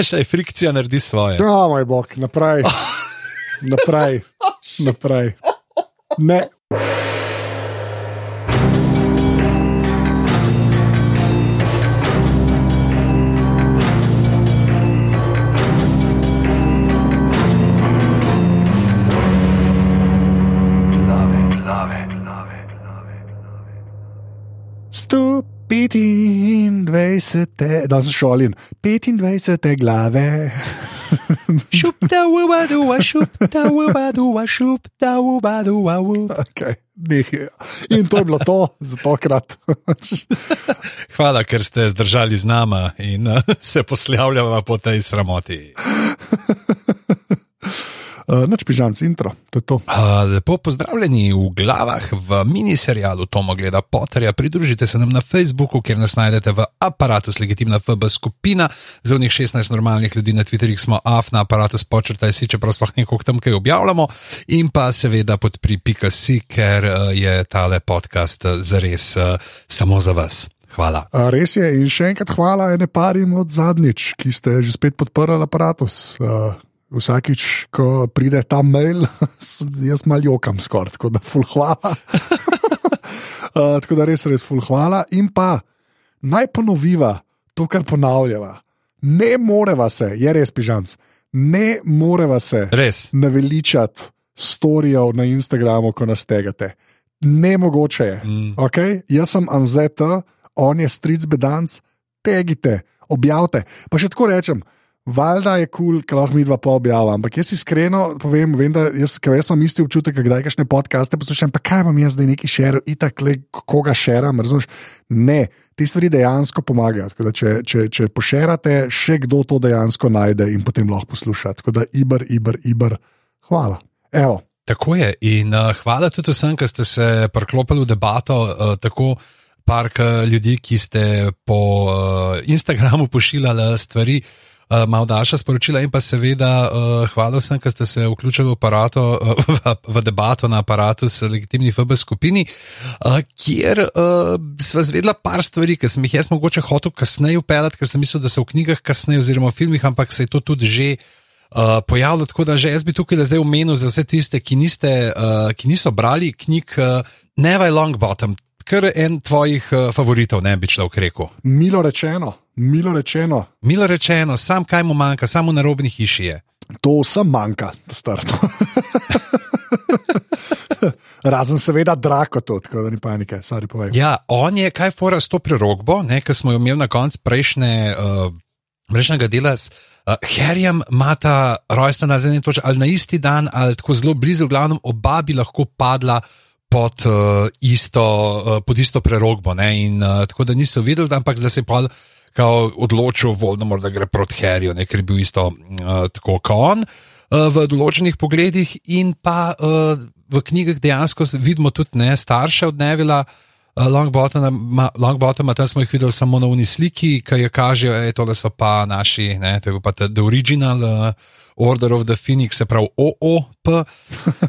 Še frikcija naredi svoje. Ja, moj bog, naprej. Naprej. Naprej. Ne. 25, da sem šolin, 25 glave. Šup, da uba, duva, šup, da uba, duva, šup, da uba, duva. Okay, nekaj. In to je bilo to za tokrat. Hvala, ker ste zdržali z nama in uh, se poslavljava po tej sramoti. Uh, Noč pižam, intro, to je to. Uh, lepo pozdravljeni v glavah v miniserialu Tomo Gleda Potterja. Pridružite se nam na Facebooku, kjer nas najdete v aparatu Legitimna FB skupina. Za njih 16 normalnih ljudi na Twitterih smo af na aparatu spočrtaj si, čeprav sploh nekog tam kaj objavljamo. In pa seveda podpri pika si, ker uh, je tale podcast zares uh, samo za vas. Hvala. Uh, res je, in še enkrat hvala ene parim od zadnjič, ki ste že spet podprli aparatus. Uh, Vsakič, ko pride ta mail, jaz malo jokam skoraj, tako da ful hvala. uh, tako da res, res ful hvala. In pa naj ponoviva to, kar ponavljava. Ne moreva se, je res pižamc, ne moreva se Res. naveličati storijev na Instagramu, ko nas tegate. Nemogoče je. Mm. Okay? Jaz sem Anzeta, on je stric bedanc, tegite, objavite. Pa še tako rečem. Valjda je kul, cool, ker lahko mi dva pa objavljamo, ampak jaz iskreno povem, vem, da jaz, jaz imam isti občutek, da kdaj kakšne podcaste poslušam, pa kaj vam jaz zdaj neki šer, itak koga šeram, razumeš? Ne, te stvari dejansko pomagajo. Da Če, če, če pošerate, še kdo to dejansko najde in potem lahko posluša. Tako da ibr, ibr, ibr, hvala. Evo. Tako je. In uh, hvala tudi vsem, ki ste se priklopili v debato. Uh, tako park uh, ljudi, ki ste po uh, Instagramu pošiljali stvari. Uh, malo daljša sporočila, in pa seveda uh, hvala vsem, ki ste se vključili v, aparato, uh, v, v debato na aparatu s legitimni FB skupini, uh, kjer uh, sva zvedla par stvari, ki sem jih jaz mogoče hotel kasneje upeljati, ker sem mislil, da so v knjigah kasneje oziroma v filmih, ampak se je to tudi že uh, pojavilo. Tako da že jaz bi tukaj zdaj omenil za vse tiste, ki, niste, uh, ki niso brali knjig uh, Never Longbottom, kar en tvojih uh, favoritov, ne bi človek rekel. Milo rečeno, milo rečeno, Milo rečeno, sam kaj mu manjka, samo na robni hiši je. to vsem manjka, da starto. Razen seveda drako to, tako da ni panike, sorry povej. Ja, on je kaj fora s to prerogbo, ki smo jo imeli na koncu prejšnje, uh, prejšnjega dela. S, uh, Herjem ima ta rojsten na zadnji točki, ali na isti dan, ali tako zelo blizu, v glavnem oba bi lahko padla. Pod, uh, isto, uh, pod isto prerogbo. Ne? In uh, tako da niso videli, ampak da se je pa odločil Voldemort, da gre proti Harryju, ne? ker je bil isto uh, tako kot on uh, v določenih pogledih. In pa uh, v knjigah dejansko vidimo tudi ne starše od Nevila. Uh, Longbottoma, Longbottoma, tam smo jih videli samo na uni sliki, ki jo kažejo, da tole so pa naši, ne, to je pa the original uh, Order of the Phoenix, se pravi OOP.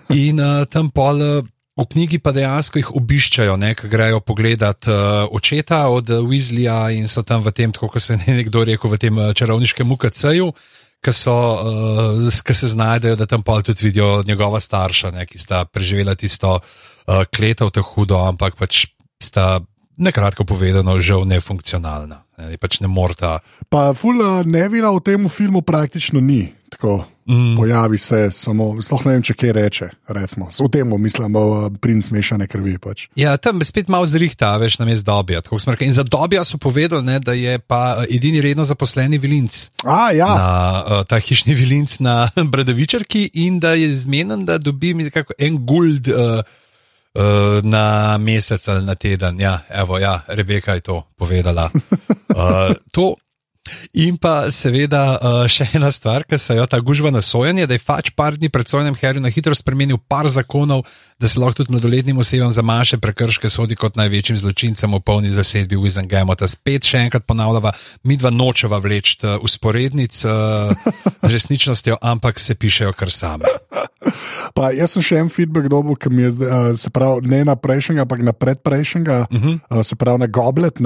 In uh, tam pol. Uh, V knjigi pa dejansko jih obiščajo, ne, ki grejo pogledat uh, očeta od uh, Weasleya in so tam v tem, tako kot se je nekdo rekel, v tem uh, čarovniškem UKC-ju, ki uh, se znajdejo, da tam pol tudi vidijo njegova starša, ne, ki sta preživela tisto uh, kletev tako hudo, ampak pač sta nekratko povedano žal nefunkcionalna. Ne, pač ne morta. Pa ful uh, nevila v tem filmu praktično ni. Tako, Mm. Pojavi se samo, sploh ne vem, če kaj reče. Recimo. V tem mislim, uh, princ mešane krvi. Pač. Ja, tam je spet malo zrihta, veš, na mestu dobija. rekli. In za dobija so povedali, ne, da je pa uh, edini redno zaposleni vilinc. A, ja, na uh, ta hišni vilinc na Bradavičarki in da je zmeden, da dobi nekako en guld uh, uh, na mesec ali na teden. Ja, evo, ja, Rebeka je to povedala. Uh, to. In pa seveda uh, še ena stvar, ki se jo ta gužva na sojenje, da je pač par dni pred sojenjem Harry na hitro spremenil par zakonov, da se lahko tudi mladoletnim osebam za manjše prekrške sodi kot največjim zločincem v polni zasedbi Wizengamota. Spet še enkrat ponavljava, mi dva nočeva vleči usporednic uh, z resničnostjo, ampak se pišejo kar same. Pa jaz sem še en feedback dobil, ki mi je zdaj, uh, se pravi, ne na prejšnjega, ampak na predprejšnjega, uh -huh. uh, se pravi na goblet.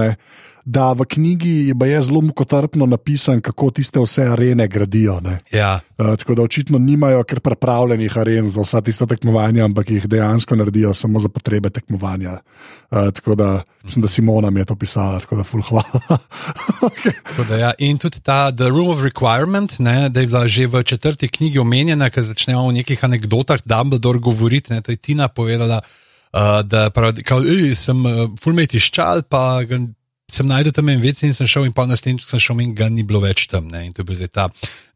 Da v knjigi je zelo mukotrpno napisan, kako tiste vse arene gradijo. Ja. Uh, tako da očitno nimajo kar pripravljenih aren za vsa tista tekmovanja, ampak jih dejansko naredijo samo za potrebe tekmovanja. Uh, tako da mislim, da Simona mi je to pisala, tako da ful hvala. okay. da, ja. In tudi ta The Room of Requirement, ne, da je bila že v četrti knjigi omenjena, ker začnemo v nekih anekdotah, da Dumbledore govoriti, ne, to je Tina povedala. Uh, da pravi, da sem uh, fulmeti ščal, pa sem najdel tam en vec in sem šel, in pa naslednjič sem šel, in ga ni bilo več tam. Ne? In to je bil zdaj ta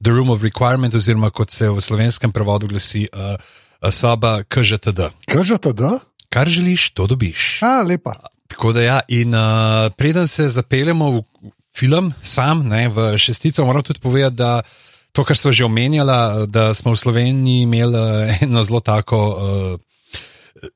The Room of Requirement, oziroma kot se v slovenskem prevodu glasi, uh, soba KŽTD. KŽTD? Kar želiš, to dobiš. A, lepa. Tako da ja, in uh, preden se zapeljemo v film, sam, ne, v šestico, moram tudi povedati, da. To, kar smo že omenjali, da smo v Sloveniji imeli eno zelo tako uh,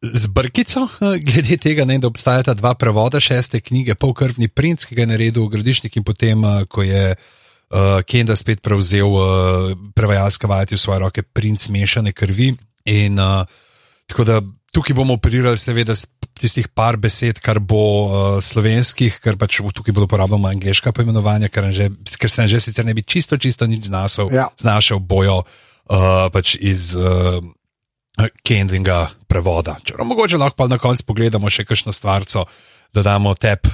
z brkico, eh, glede tega, ne, da obstajata dva prevoda šeste knjige, Polkrvni princ, ki ga je naredil Gradišnik in potem, eh, ko je uh, Kenda spet prevzel uh, prevajalske vajeti v svoje roke, princ mešane krvi. In uh, tako da tukaj bomo operirali, seveda, tistih par besed, kar bo uh, slovenskih, ker pač tukaj bodo uporabljamo angliška pojmenovanja, ker, že, ker sem že sicer ne bi čisto, čisto nič znašel, ja. znašel bojo uh, pač iz. Uh, Kendinga prevoda. Čeprav mogoče lahko pa na koncu pogledamo še kakšno stvar, da damo tep,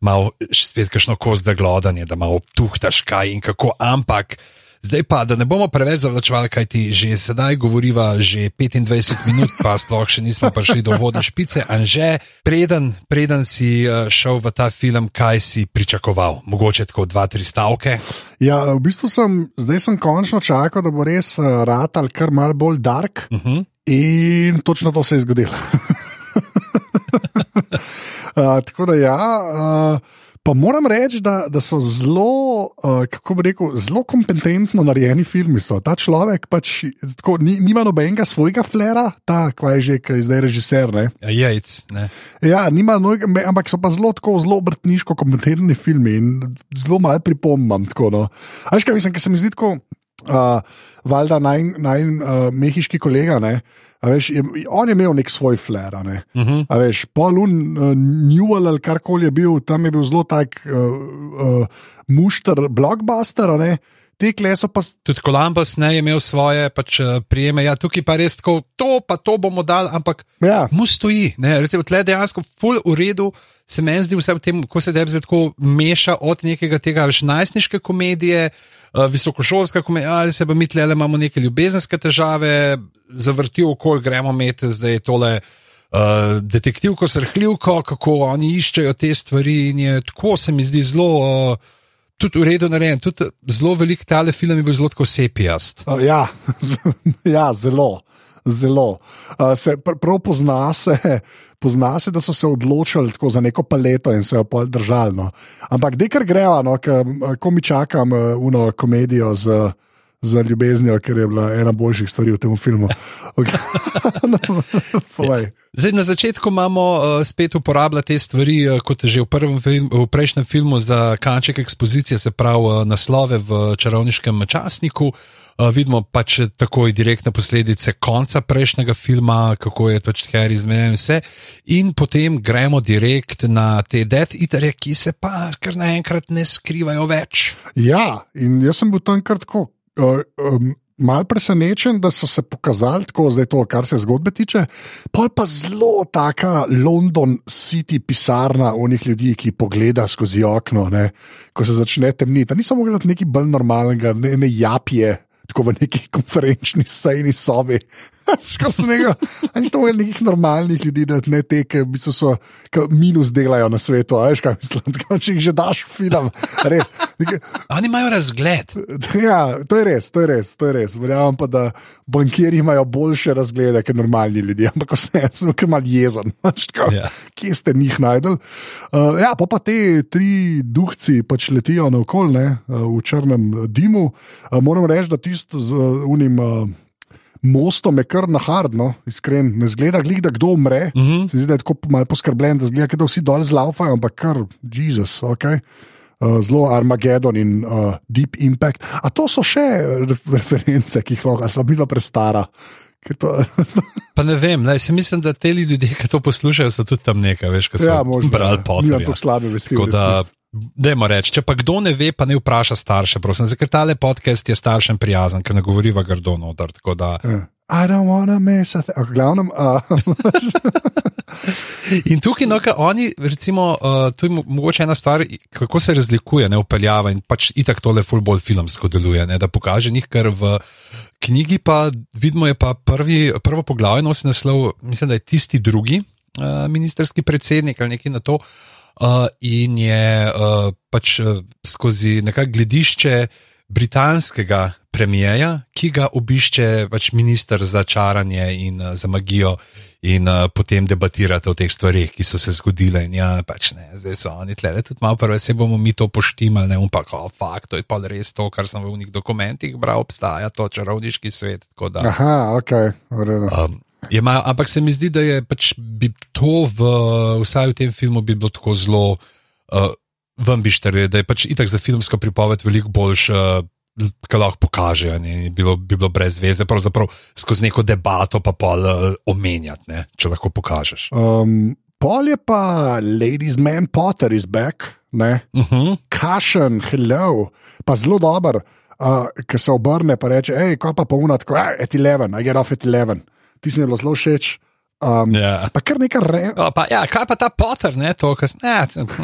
malo spet kakšno kost za glodanje, da malo tuhtaš kaj in kako, ampak. Zdaj pa, da ne bomo preveč zavlačevali, kaj ti že sedaj govoriva, že 25 minut, pa sploh še nismo prišli do vodne špice. Anže, preden, preden si eh, šel v ta film, kaj si pričakoval? Mogoče tako dva, tri stavke? Ja, v bistvu sem, zdaj sem končno čakal, da bo res uh, eh, rad ali kar mal bolj dark. Uh mhm. -huh. In točno to se je zgodilo. uh, tako da, ja, uh, pa moram reči, da, da so zelo, uh, kako bi rekel, zelo kompetentno narejeni filmi. So. Ta človek pač tako, ni, nima nobenega svojega flera, ta, kva je že, ki je zdaj režiser. Ne? Ja, jajc, ne. Ja, nima, no, ampak so pa zelo, zelo obrtniško kompetentni filmi in zelo malo pripomam. Tako, no. Aj, kaj mislim, ker se mi zdi tako uh, valjda naj, naj uh, mehiški kolega. Ne, Veš, je, on je imel nek svoj flair. Ne? Uh mhm. -huh. veš, Polun, uh, Newell ali karkoli je bil, tam je bil zelo tak uh, uh, mušter, blockbuster. Te kleso pa. Tudi Kolumbus ne je imel svoje pač, prijeme, ja, tukaj pa res tako, to pa to bomo dali, ampak ja. mu stoji. Recimo, tle dejansko, full v redu, se meni zdi vse v tem, ko se debi tako meša od nekega tega najstniške komedije. Eh, visokošolska komedija, ali se pa mi tle imamo neke ljubezenske težave, zavrti okol, gremo imeti zdaj tole. Uh, detektivko, srhljivko, kako oni iščejo te stvari, in je tako, se mi zdi zelo, uh, tudi v redu narejen, tudi zelo velik tale film je bil zelo sepijast. Uh, ja, ja, zelo zelo. Uh, se pr prav pozna se, pozna se, da so se odločili za neko paleto in se jo pol držali. No. Ampak, dekar grejo, no, ko mi čakam uno komedijo z. Za ljubeznijo, ker je bila ena boljših stvari v tem filmu. no, Zdaj, na začetku imamo uh, spet uporabljati te stvari, uh, kot že v, film, v prejšnjem filmu za kanček ekspozicije, se pravi uh, naslove v čarovniškem časniku. Uh, vidimo pač takoj direktne posledice konca prejšnjega filma, kako je pač Harry zmeden vse. In potem gremo direkt na te Death Eaterje, ki se pa kar naenkrat ne skrivajo več. Ja, in jaz sem bil tam kar tako. Uh, um, Mal presenečen, da so se pokazali tako, zdaj to, kar se zgodbe tiče. Pa je pa zelo taka London City pisarna unih ljudi, ki pogleda skozi okno, ne, ko se začne temniti. Niso mogli gledati nekaj bolj normalnega, ne, ne japje, tako v neki konferenčni sejni sobi. Sem rekel, da nismo imeli nekih normalnih ljudi, da ne te, ki v bistvu so minus delajo na svetu. Veš, kaj mislim, tako, če jih že daš film, res. Oni imajo razgled. Ja, to je res, to je res. To je res. Verjamem pa, da bankiri imajo boljše razglede kot normalni ljudje, ampak vse sem kar mal jezen. Tako, ja. Kje ste njih najdel? Uh, ja, pa, pa te tri duhci pač letijo naokoli uh, v črnem dimu. Uh, moram reči, da tisto z uh, unim. Uh, mostom je kar nahardno, iskren, ne zgleda, glih, da kdo umre. Uh -huh. Zdi se, da je tako malo poskrbljen, da zgleda, da vsi dol zlaufajo, ampak kar, Jezus, ok. uh, zelo Armageddon in uh, Deep Impact. A to so še ref reference, ki jih lahko, ali smo bila prestara. To, Pa ne vem, ne, si mislim, da te ljudje, ki to poslušajo, so tudi tam nekaj, veš, kaj so ja, možno. brali Nimam Potterja. tako slabe vesti. Dajmo reči, če pa kdo ne ve, pa ne vpraša starše, prosim. Zakaj tale podcast je staršem prijazen, ker ne govoriva grdo noter. tako da- Ja. I don't wanna mess with it. Glavnem, uh, In tukaj, no, kaj oni, recimo, uh, tu je mo- mogoče ena stvar, kako se razlikuje, ne upeljava in pač itak tole full bolj filmsko deluje, ne, da pokaže njih, ker v knjigi pa vidimo, je pa prvi, prvo poglavje nosi naslov, mislim, da je tisti drugi uh, ministerski predsednik ali nekaj na to. Uh, in je uh, pač uh, skozi nekakšno gledišče britanskega premijeja, ki ga obišče pač minister za čaranje in uh, za magijo, in uh, potem debatirate o teh stvarih, ki so se zgodile. In ja, pač ne, zdaj so oni tle, tudi malo prve, se bomo mi to poštimali, ne um pa, oh, fakt, to je pa res to, kar sem v unih dokumentih bral, obstaja to čarovniški svet. da- aha, ok, v redu. Um, je mal, ampak se mi zdi, da je pač bi to, v, vsaj v tem filmu, bi bilo tako zelo uh, vambišter, da je pač itak za filmsko pripoved veliko boljš. Uh, Kaj lahko pokažejo, ne, bilo, bi bilo brez veze, pravzaprav skozi neko debato pa pol uh, omenjati, ne, če lahko pokažeš. Um, pol je pa Ladies Man Potter is back, ne? Uh -huh. Kašen, hello, pa zelo dober, uh, ki se obrne in reče: hej, kaj pa polna, tako je, at 11, I get off at 11. Ti si mi bilo zelo všeč. Um, Ja. Pa kar nekaj re. O, pa, ja, kaj pa ta Potter, ne, to, kar ne,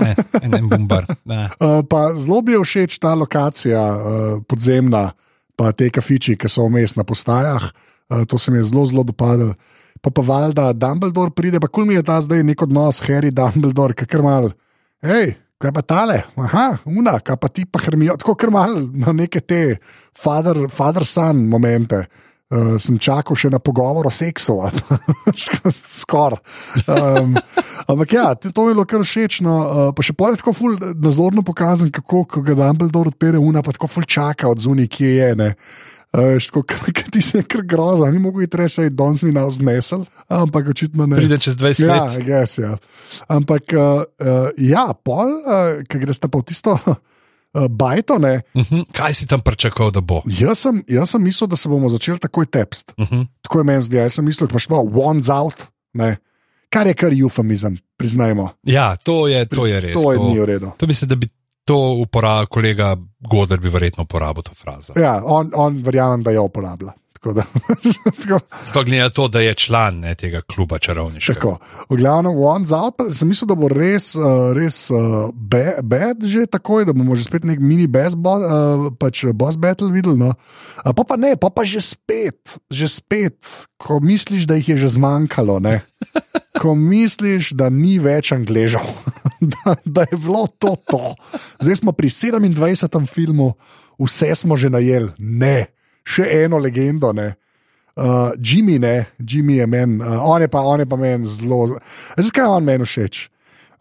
ne, ne, bombar. Ne. Uh, pa zelo bi všeč ta lokacija uh, podzemna, pa te kafiči, ki so vmes na postajah. Uh, to se mi je zelo, zelo dopadlo. Pa pa valjda Dumbledore pride, pa kul mi je ta zdaj nek odnos, Harry Dumbledore, ki kar mal. Hej, kaj pa tale, aha, una, kaj pa ti pa hrmijo, tako kar mal na neke te father, father son momente. Uh, sem čakal še na pogovor o seksu, skoraj. Um, ampak ja, to, je bilo kar všeč. No, uh, pa še pol je tako ful nazorno pokazan, kako ko ga Dumbledore odpere una, pa tako ful čaka od zunaj, kje je. Ne. Uh, tako, kar ti se je kar grozno, ni mogel reči, da je danes mi na vznesel, ampak očitno ne. Pride čez 20 Ja, let. I guess, ja. Ampak uh, uh, ja, pol, uh, ki greš pa v tisto uh, bajto, ne. Uh -huh. Kaj si tam pričakoval, da bo? Jaz sem, jaz sem mislil, da se bomo začeli takoj tepst. Uh -huh. Tako je meni zdaj. Jaz sem mislil, da imaš malo one's out, ne. kar je kar eufemizem, priznajmo. Ja, to je, to je res. To je ni v redu. To mislim, da bi to uporabil kolega Godler, bi verjetno uporabil to frazo. Ja, on, on verjamem, da jo uporablja. Da, Sploh glede na to, da je član ne, tega kluba čarovniškega. tako. V glavnem, out, pa sem mislil, da bo res, uh, res uh, be- bad že takoj, da bomo že spet nek mini boss, bo, uh, pač boss battle videli. No. Uh, pa pa ne, pa pa že spet, že spet, ko misliš, da jih je že zmanjkalo. Ne. Ko misliš, da ni več angležev, da, da je bilo to to. Zdaj smo pri 27. filmu, vse smo že najeli, ne, še eno legendo. Ne. Uh, Jimmy, ne, Jimmy je meni, uh, on je pa, on je pa meni zelo. Zakaj je on meni všeč?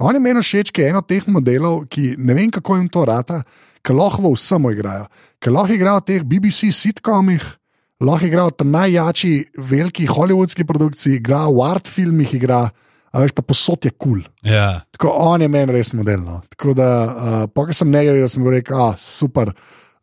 On je meni všeč, ker je eno teh modelov, ki ne vem, kako jim to rata, ki lahko v vsemu igrajo. Ki lahko igrajo v teh BBC sitcomih, lahko igrajo v najjači, veliki hollywoodski produkciji, igra v art filmih, igra, a veš pa posod je kul. Cool. Ja. Tako on je meni res modelno. Tako da, uh, pokaj sem njega videl, sem rekel, ah, super.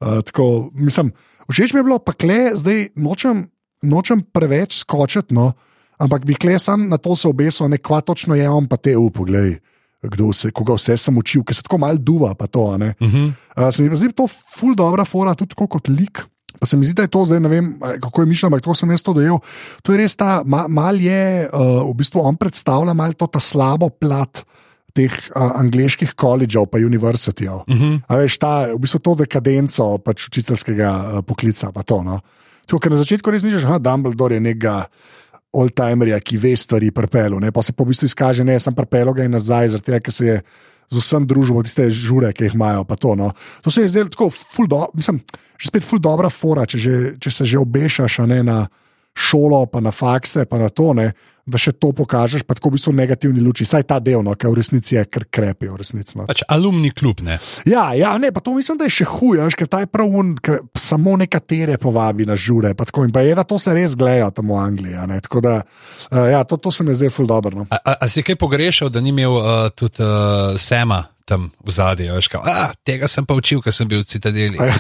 Uh, tako, mislim, všeč mi je bilo, pa kle, zdaj nočem, nočem preveč skočiti, no, ampak bi kle sam na to se obesil, ne kva točno je on, pa te upoglej. Kdo se, koga vse sem učil, ki se tako malo duva. Pa to, a ne. Uh -huh. uh, se mi zdi to ful dobra fora, tudi kot lik. Pa se mi zdi, da je to zdaj, ne vem, kako je mišljeno, ampak to sem jaz to dojel. To je res ta, ma, mal je, uh, v bistvu on predstavlja malo to ta slabo plat teh uh, angliških koledžev pa univerzitev. Uh Mhm. -huh. A veš, ta, v bistvu to dekadenco pač učiteljskega uh, poklica, pa to. No. Tako, ker na začetku res misliš, da Dumbledore je nekega old-timerja, ki ve stvari prepelo, pa se po bistvu izkaže, ne, sem prepelo ga in nazaj, zaradi tega, ker se je z vsem družbo, tiste žure, ki jih imajo. To, no. to se je zdelo tako, do, mislim, že spet ful dobra fora, če, že, če se že obešaš ne, na šolo, pa na fakse, pa na to, ne, da še to pokažeš, pa tako v bistvu v negativni luči, saj ta del, no, ki v resnici je kar krepi. v resnici, No. Pač alumni klub, ne. Ja, ja, ne, pa to mislim, da je še huje, veš, ker ta je prav un, ker samo nekatere povabi na žure. Pa tako, in pa je, da to se res gledajo tam v Angliji. ne, Tako da, uh, ja, to, to se mi zdaj ful dobro. No. A, a, a si kaj pogrešal, da ni imel uh, tudi uh, Sema tam v zadnji? Tega sem pa učil, ker sem bil v Citadeli. Ja.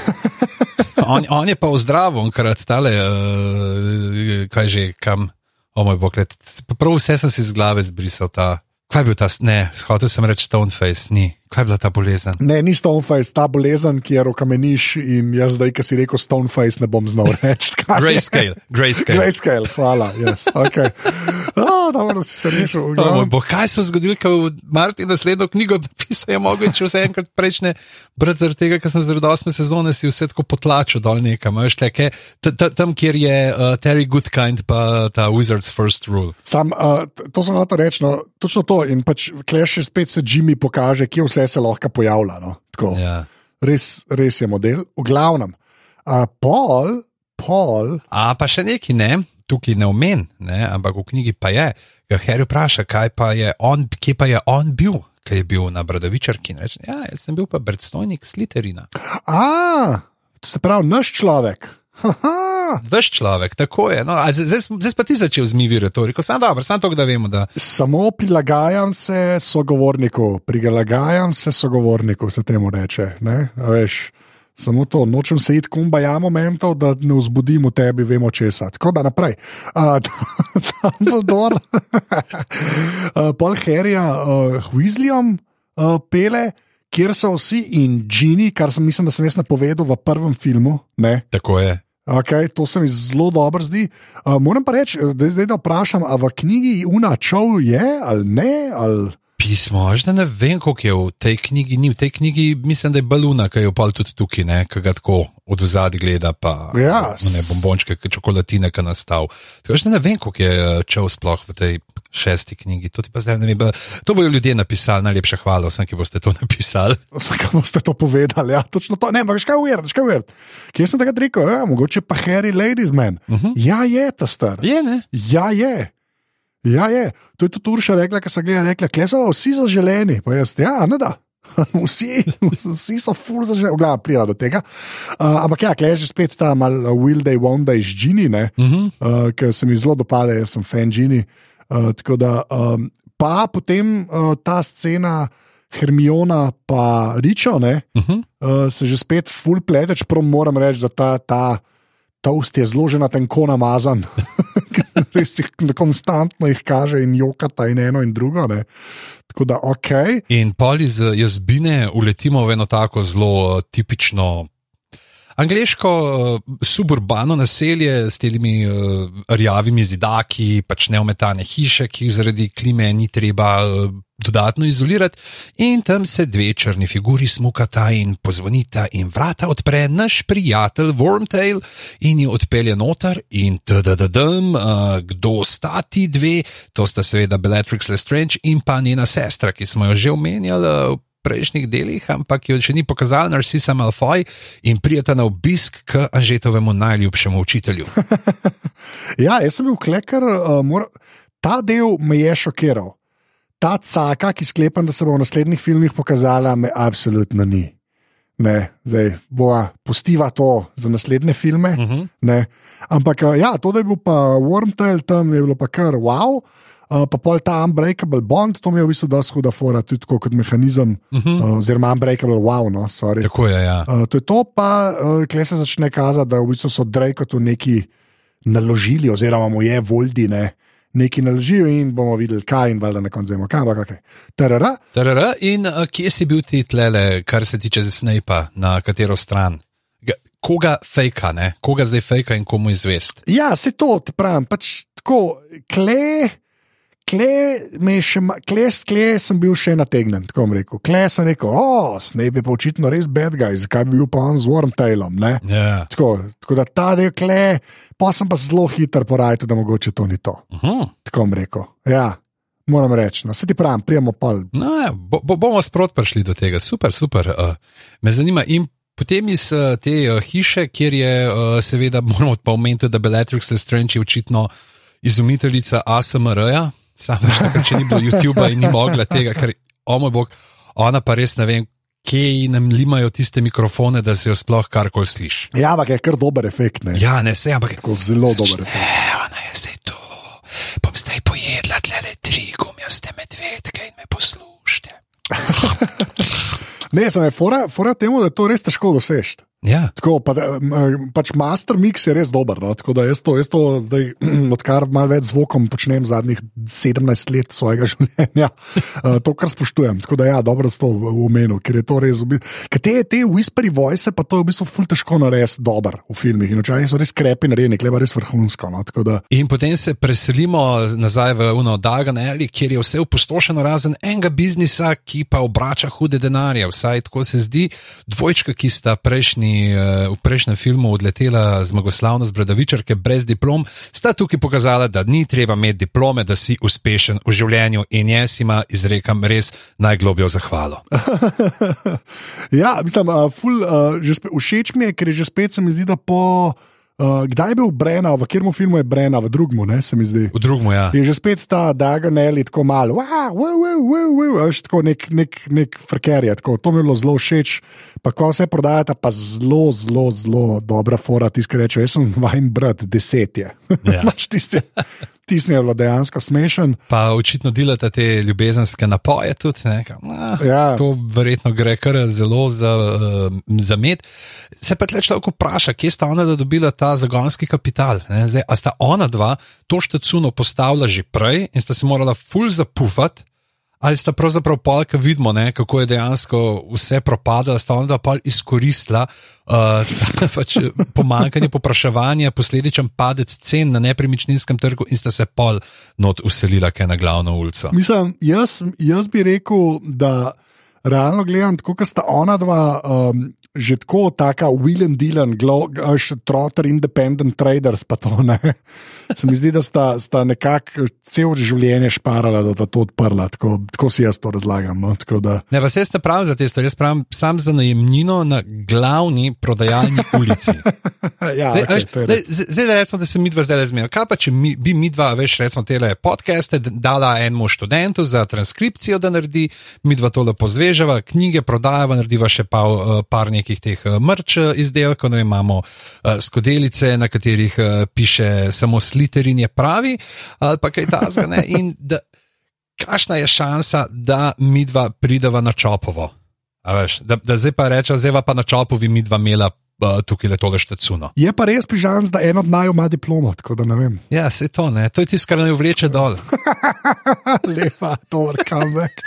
on, on je pa v zdravo, krat tale, uh, kaj že, kam, o moj bog, let. prav vse sem si iz glave zbrisal. Ta, kaj je bil ta, ne, hotel sem reči Stoneface, ni. Kaj je bila ta bolezen? Ne, ni Stoneface, ta bolezen, ki je rokameniš in jaz zdaj, ki si rekel Stoneface, ne bom znal reči. je. Grayscale, grayscale. Grayscale, hvala. Yes, okay. oh, dobro, si se rešil. v O moj glavnem. bog, kaj so zgodili, ko v Martin naslednjo knjigo napisal, je mogoče vse enkrat prejšnje, brati zaradi tega, ker sem zaradi osme sezone si vse tako potlačil dol nekam, veš, teke, t- t- tam, kjer je uh, Terry Goodkind pa ta Wizard's First Rule. Sam, uh, to sem hotel reči, no, točno to. In pač kleš spet se Jimmy pokaže, kje vse se lahko pojavlja. No, tako. Ja. res, res je model. V glavnem, uh, Paul, Paul, A pa še neki ne, tukaj ne omen, ne, ampak v knjigi pa je, ga Harry vpraša, kaj pa je on, kje pa je on bil. Kaj je bil na Bradavičarki? in Reče, ja, jaz sem bil pa predstojnik Sliterina. a, to se pravi, naš človek. Haha. Veš človek, tako je. No, zdaj, zdaj, pa ti začel z mivi retoriko, samo dobro, samo to, da vemo, da Samo prilagajam se sogovorniku, prilagajam se sogovorniku, se temu reče. ne, a Veš, samo to, nočem se iti kumbaya momentov, da ne vzbudim v tebi, vemo česa. Tako da naprej. Uh, Dumbledore, uh, Paul Harryja, uh, Weasleyom uh, pele. Kjer so vsi in Gini, kar sem, mislim, da sem jaz napovedal v prvem filmu, ne, tako je. Okay, to se mi zelo dobro zdi. Uh, moram pa reči, da je zdaj da vprašam, ali v knjigi Una Čov je ali ne. Ali... Pismo, da ne vem, koliko je v tej knjigi. Ni. V tej knjigi mislim, da je baluna, ki je opal tudi tukaj, ne, ki ga tako od zadaj gleda, pa Ja, ne bombončke, čokoladine, ki. Tako da ne vem, koliko je eh, čel sploh v tej šesti knjigi. To, ti pa zdaj ne vem, ba- to bojo ljudje napisali, najlepša hvala vsem, ki boste to napisali. Zakaj boste to povedali? Ja, točno to. Ne, ampak škaj uvir, škaj uvir. Kje sem takrat rekel, ja, mogoče pa Harry Ladiesman. Uh -huh. Ja, je ta star. Je, ne? Ja, je. Ja, je. To je tudi Urša rekla, ker sem gledala, rekla, kle so vsi zaželeni. Pa jaz, ja, ne da. Vsi, vsi so ful zaželeni, gledaj, prija do tega. Uh, ampak ja, klej že spet ta mal Will Day, One Day z Gini, uh -huh. uh, ker se mi zelo dopade, jaz sem fan Gini. Uh, tako da, um, pa potem uh, ta scena Hermiona pa Ričo, ne, Uh -huh. uh, se že spet ful plete, čeprav moram reči, da ta, ta, ust je zelo že na tenko namazan. Res jih konstantno jih kaže in jokata in eno in drugo. Ne. Tako da, ok. In pol iz eh, jazbine uletimo v eno tako zelo eh, tipično. Angliško uh, suburbano naselje s temi uh, rjavimi zidaki, pač neometane hiše, ki jih zaradi klime ni treba uh, dodatno izolirati, in tam se dve črni figuri smukata in pozvonita, in vrata odpre naš prijatelj Wormtail in jo odpelje noter, in tdddm, uh, kdo sta ti dve, to sta seveda Bellatrix Lestrange in pa njena sestra, ki smo jo že omenjali. Uh, prejšnjih delih, ampak jo še ni pokazal Narcisa Malfoy in prijeta na obisk k Anžetovemu najljubšemu učitelju. Ja, jaz sem bil klekar, uh, mora, ta del me je šokiral. Ta caka, ki sklepam, da se bo v naslednjih filmih pokazala, me absolutno ni. Ne, zdaj bova postiva to za naslednje filme. Uh Mhm. -huh. Ampak uh, ja, to, da je bil pa Wormtail tam, je bilo pa kar wow. Uh, pa pol ta Unbreakable Bond, to mi je v bistvu dosti huda fora, tudi kot mehanizem, uh -huh. uh, oziroma Unbreakable Wow, no, sorry. Tako je, ja. Uh, to je to, pa uh, kle se začne kazati, da v bistvu so Drake tu neki naložili, oziroma mu je Voldi ne, neki naložili in bomo videli, kaj in valjda na koncu vemo, kaj, ampak kaj. Tarara, Tarara, in uh, kje si bil ti tlele, kar se tiče Snape'a, na katero stran? Ga, koga fejka, ne? koga zdaj fejka in komu izvest? Ja, se to, ti pravim, pač tako, kle. Kle, me je še, ma- kle, kle sem bil še nategnen, tako bom rekel. Kle sem rekel, o, Snape je pa očitno res bad guy, zakaj bi bil pa on z Wormtailom, ne? Ja. Tako, tako da ta del kle, pa sem pa zelo hiter porajal, da mogoče to ni to. Uh -huh. Tako bom rekel. Ja, moram reči. No, se ti pravim, prijemo pa. No, ja, bo, bo, bomo sprot prišli do tega, super, super. Uh, me zanima. In potem iz uh, te uh, hiše, kjer je, uh, seveda, moramo pa omeniti, da Bellatrix Lestrange je očitno izumiteljica ASMR-ja, samo še takrat, če ni bilo YouTube in ni mogla tega, ker, o moj bog, ona pa res ne vem, kje nam limajo tiste mikrofone, da se jo sploh karkoli sliši. Ja, ampak je kar dober efekt. Ne? Ja, ne se, ampak Tako zelo dober efekt. Ne, ona je zdaj tu. Bom zdaj pojedla tle tri gumijaste medvedke in me poslušajte. Ne, sem je fora, fora temu, da je to res težko doseči. Ja, Tako, pa, da, m, pač master mix je res dober. No? Tako da jaz to, jaz to zdaj, odkar malo več zvokom počnem zadnjih 17 let svojega življenja, eh, to kar spoštujem. Tako da ja, dobro si to omenu, ker je to res. Ker te, te whispery voice, pa to je v bistvu ful težko narediti dober v filmih. In včasih so res krepi narejeni, kleba res vrhunsko. No? In potem se preselimo nazaj v Uno Dagan Alley, kjer je vse opustošeno, razen enega biznisa, ki pa obrača hude denarje. Vsaj tako se zdi. Dvojčka, ki sta prejšnji, eh, v prejšnjem filmu odletela zmagoslavno z Bradavičarke brez diplom, sta tukaj pokazala, da ni treba imeti diplome, da si uspešen v življenju in jaz ima izrekam res najglobjo zahvalo. ja, mislim, uh, ful, uh, že spet, všeč mi je, ker je že spet se mi zdi, da po. Uh, kdaj je bil Brena, v katerem filmu je Brena, v drugem, ne se mi zdi. V drugem, ja. Je že spet ta Dagonelli tako malo, wow, wow, wow, wow, wow, tako nek, nek, nek frker je, tako, to mi je bilo zelo všeč. Pa ko vse prodajata, pa zelo, zelo, zelo dobra fora, ki reče, jaz sem vajen brat, deset je. Ja. Pač tisti tis mi je bilo dejansko smešen. Pa očitno delate te ljubezenske napoje tudi. Ne, ka, ah, Ja. To verjetno gre kar zelo za, uh, za med. Se pa tle človek vpraša, kje sta ona dobila ta zagonski kapital. ne, Zdaj, a sta ona dva to štecuno postavila že prej in sta se morala ful zapufati. Ali sta pravzaprav pol, ki vidimo, ne, kako je dejansko vse propadlo, sta onda pa izkoristila uh, pač pomankanje popraševanja, posledičen padec cen na nepremičninskem trgu in sta se pol not uselila kaj na glavno ulico. Mislim, jaz, jaz bi rekel, da realno gledam, tako kot sta ona dva, um, že tako, taka Will and Dylan, Glosh, Trotter, Independent Traders, pa to ne. Se mi zdi, da sta, sta nekako cel življenje šparala, da sta to odprla. Tako, tako si jaz to razlagam. No? Tako da, Ne, vas jaz ne pravim za te stvari, jaz pravim sam za najemnino na glavni prodajalni ulici. ja, Zdaj, okay, veš, je zdaj, zdaj recimo, da se mi dva zdaj zmenijo. Kaj pa, če mi, bi mi dva, veš, recimo, tele podcaste dala enemu študentu za transkripcijo, da naredi, mi dva to lepo zvežava, knjige prodajava, narediva še pa, uh, par nekih teh uh, mrč uh, izdelkov, ne vem, imamo uh, skodelice, na katerih uh, piše samo sliterin je pravi, ali pa kaj tasga. ne, in da- Kakšna je šansa, da mi dva prideva na čopovo? Veš, da, da zdaj pa rečem, zdaj pa na čopovi mi dva imela uh, tukaj le tole štecuno. Je pa res pižam, da en od naju ima diplomo, tako da ne vem. Ja, se to ne, to je tisto, kar naj vleče dol. Lepa, dober comeback.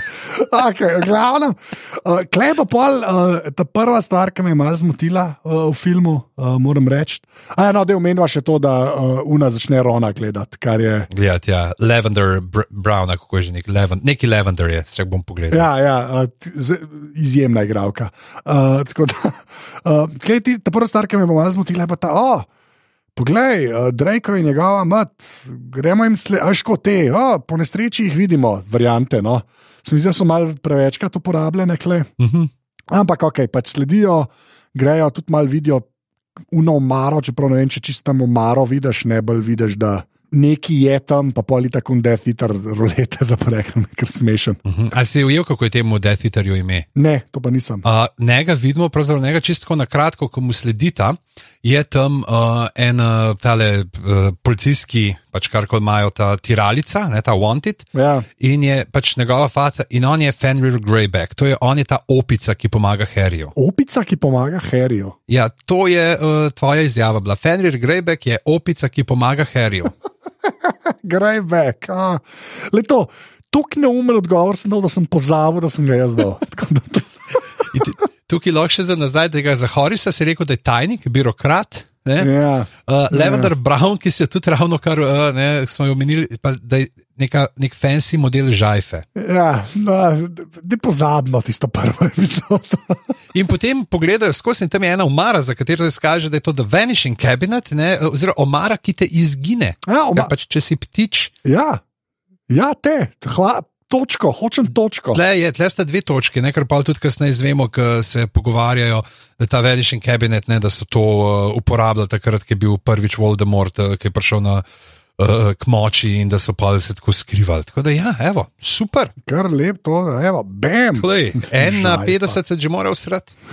Okay, v glavnem, uh, klej pa pol, uh, ta prva stvar, ki me je malo zmotila uh, v filmu, uh, moram reči. A ja, no, da omenjava še to, da uh, Una začne Rona gledati, kar je. Gledati, ja, Lavender Br Brown, kako je že nek, Levan neki Lavender je, se bom pogledal. Ja, ja uh, izjemna igralka. Uh, tako da, uh, klej, ti, ta prva stvar, ki me je malo zmotila, je pa ta. Oh, Poglej, uh, Drake in njegova mat, gremo jim slediti, až kot te, oh, po nesreči jih vidimo, variante. No. Se mi zdi, da so malo prevečkrat uporabljene, kle. Uh -huh. Ampak, ok, pač sledijo, grejo tudi malo vidijo uno omaro, čeprav ne vem, če čisto tam omaro vidiš, ne bolj vidiš, da neki je tam, pa poli tako death eater rolete zaprekne, ker smešen. uh -huh. A si ujel, kako je temu Death Eaterju ime? Ne, to pa nisem. Uh, njega vidimo, pravzaprav njega čisto na kratko, ko mu sledita, je tam uh, en uh, tale uh, policijski, pač kar kot imajo ta tiralica, ne, ta Wanted. Ja. In je pač njegova faca, in on je Fenrir Greyback, to je on je ta opica, ki pomaga Harryju. Opica, ki pomaga Harryju. Ja, to je uh, tvoja izjava bila. Fenrir Greyback je opica, ki pomaga Harryju. Grej back. Ah. Leto, tako neumen odgovor sem dal, da sem pozabil, da sem ga jaz dal. To- Tukaj lahko še za nazaj, da ga za Horisa si rekel, da je tajnik, birokrat. Ne? Ja. Uh, Lavender Brown, ki se tudi ravno kar, uh, ne, smo omenili, da je neka, nek fancy model žajfe. Ja, no, da pozabimo tisto prvo epizodo. In potem pogledajo skozi in tam je ena omara, za katero se kaže, da je to The Vanishing Cabinet, ne, oziroma omara, ki te izgine. Ja, oma- Ker pač, če si ptič, Ja, ja te, hla, točko, hočem točko. tle, je, tle sta dve točki, ne, kar pa tudi kasneje izvemo, ko se pogovarjajo, da ta Vanishing Cabinet, ne, da so to uh, uporabljali takrat, ko je bil prvič Voldemort, uh, ki je prišel na. uh, k moči in da so pa se tako skrivali. Tako da, ja, evo, super. Kar lep to, evo, bam. Lej, en na Žaj, 50 se že mora usrati.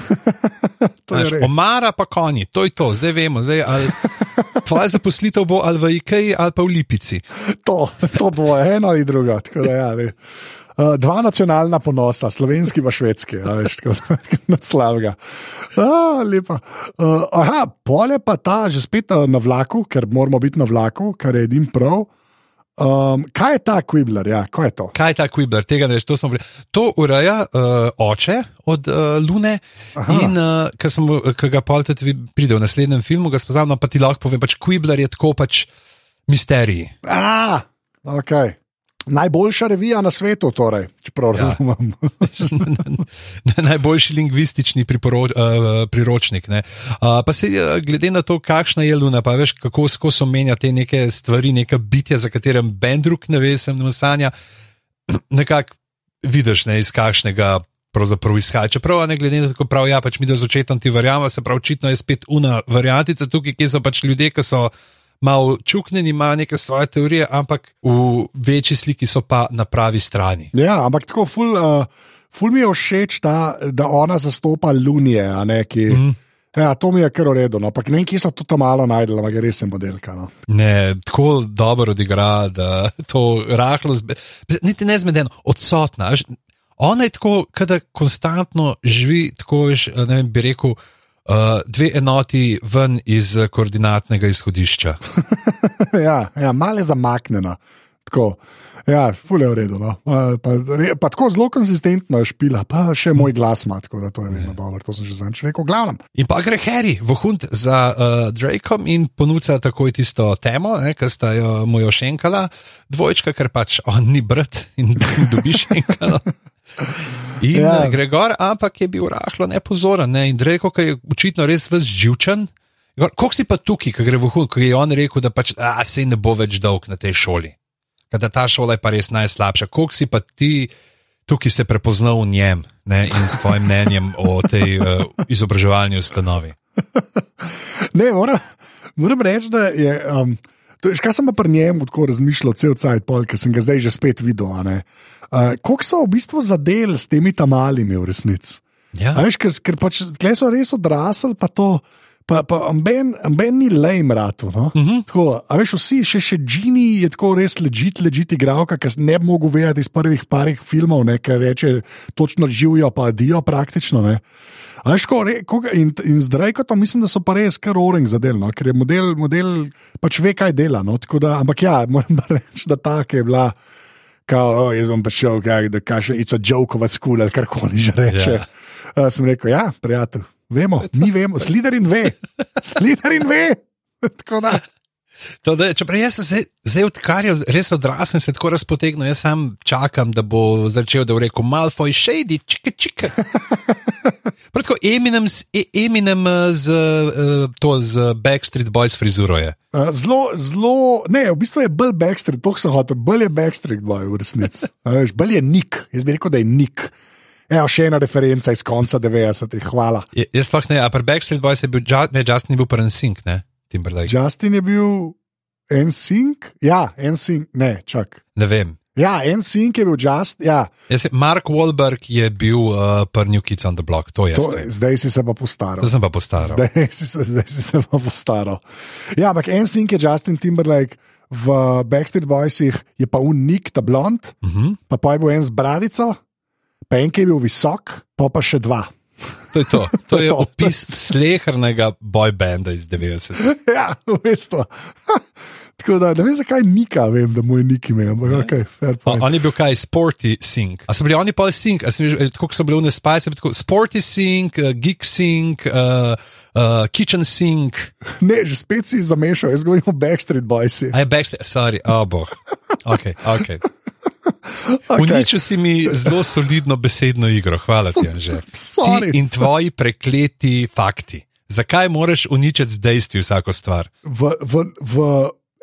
Je res. Omara pa konji, to je to, zdaj vemo. Zdaj, ali, tvoja zaposlitev bo ali v IKEA ali pa v Lipici. To, to dvoje, eno ali drugo. tako da Ja, ne. Uh, dva nacionalna ponosa, slovenski in švedski, veš, tako da. Ah, lepa. Uh, aha, pole pa ta, že spet uh, na vlaku, ker moramo biti na vlaku, kar je edin prav. Um, kaj je ta Quibler? Ja, kaj je to? Kaj je ta Quibler, tega ne veš, to smo bili. To ureja uh, oče od uh, Lune Aha. in uh, ki ga pa tudi vi- pride v naslednjem filmu, ga spoznam, no, pa ti lahko povem, pač Quibler je tako pač misterij. Ah, okay. Najboljša revija na svetu, torej, če prav Ja. razumem. Najboljši lingvistični priporoč, uh, priročnik. ne. Uh, pa se uh, glede na to, kakšna je Luna, pa veš, kako skozi omenja te neke stvari, neka bitja, za katerem Ben drug ne ve, sem ne sanja, nekako vidiš, ne, iz kakšnega. Pravzaprav izhaja, čeprav ne glede na to, prav ja, pač mi da z očetom ti verjamemo, se pravi, očitno je spet una variantica tukaj, ki so pač ljudje, ki so malo čuknjeni, imajo neke svoje teorije, ampak v večji sliki so pa na pravi strani. Ja, ampak tako, ful, uh, ful mi je všeč, ta, da ona zastopa Lunije. a Ne, ki, mm. Ja, to mi je kar v redu, no. ampak ne vem, kje so to tam malo najdela, ampak je res je modelka. No. Ne, tako dobro odigra, da to rahlo, zbe, niti ne zmedeno, odsotna. Ona je tako, da konstantno živi, tako veš, ne vem, bi rekel, dve enoti ven iz eh, koordinatnega izhodišča. ja, ja, zamaknjena. Tako. Ja, ful je v redu. No. Pa, pa, re- pa tako zelo konsistentno je špila, pa še moj glas ima, tako da to je vedno dobro, to sem že zanč rekel. Glavnem, In pa gre Harry v hund za uh, Drakom in ponuja takoj tisto temo, ki sta jo mu jo šenkala, dvojčka, ker pač on ni brat in dobi šenkalo. In Ja. ja. gre gor, ampak je bil rahlo nepozoren. Ne? In Dreko, ki je očitno res živčen. Kako si pa tukaj, ki gre v hud, ko je on rekel, da pač, a, se ne bo več dolg na tej šoli. Da ta šola je pa res najslabša. Kako si pa ti tukaj se prepoznal v njem ne? in s tvojim mnenjem o tej uh, izobraževalni ustanovi? ne, moram, moram reči, da je. Um, To, kaj sem pa pri njemu tako razmišljal, cel cajt, pol, ker sem ga zdaj že spet videl. Uh, Kako so v bistvu zadeli s temi tam malimi v resnici? Ja. A Veš, ker, ker pač tle so res odrasli, pa to. Pa, pa amben, amben ni lame ratu. No? Uh Mhm. -huh. tako, a veš, vsi, še, še Gini je tako res ležit, ležit igralka, ki ne bi mogel vedeti iz prvih parih filmov, ne, ker reče, točno živijo, pa dijo praktično. Ne. A Veš, ko, re, ko, in, in zdaj, ko to mislim, da so pa res kar oring za del, no? ker je model, model pač ve, kaj dela. No? Da, ampak ja, moram reči, da ta, ki je bila, kao, oh, jaz bom prišel, kaj, da kaže, it's a joke of a school ali karkoli že reče. Ja. Yeah. Uh, sem rekel, ja, prijatelj, vemo, mi vemo, sliderin ve, sliderin ve. Tako da. Da, čeprav jaz sem zdaj, zdaj odkar je res odrasel, se tako razpotegnil, jaz sam čakam, da bo začel, da bo rekel Malfoy, shady, čike, čike. Prav Tako Eminem, E- Eminem eh, z, eh, to, z Backstreet Boys frizuro je. Uh, zelo, zelo, ne, v bistvu je bolj Backstreet, to sem hotel, bolj je Backstreet Boy v resnici. Bolj je Nik, jaz bi rekel, da je Nik. Evo, še ena referenca iz konca 90-ih, hvala. Je- Jaz sploh ne, a pri Backstreet Boys je bil, Ju- ne, Justin je bil prven sink, ne, Timberlake. Justin je bil en sink, ja, en sink, ne, čak. Ne vem. Ja, en sink je bil Just, ja, Jaz, Mark Wahlberg je bil uh, prvi New Kids on the Block, to je. to, zdaj si se pa postaral. To sem pa postaral. Zdaj si se, zdaj si se pa postaral. Ja, ampak en sink je Justin Timberlake v Backstreet Boysih, je pa unik, ta blond, Uh -huh. pa pa je bil en z bradico, pa en, ki je bil visok, pa pa še dva. To je to. To je to. opis slehernega boybanda iz 90. ja, v bistvu. Tako da ne vem, zakaj Nika, vem, da mu je Nik ime, ampak ok, fair point. on je bil kaj, sporty sink. A so bili oni pa sink, a sem že, tako so bili v Nespajse, tako sporty sink, uh, geek sink, uh, uh, kitchen sink. Ne, že spet si zamešal, jaz govorim o Backstreet Boysih. A je backstage, sorry, oh boh. Ok, ok. Okay. Uničil si mi zelo solidno besedno igro, hvala ti, Anže. Sorry, Ti in tvoji prekleti fakti. Zakaj moraš uničiti z dejstvi vsako stvar? V, v, v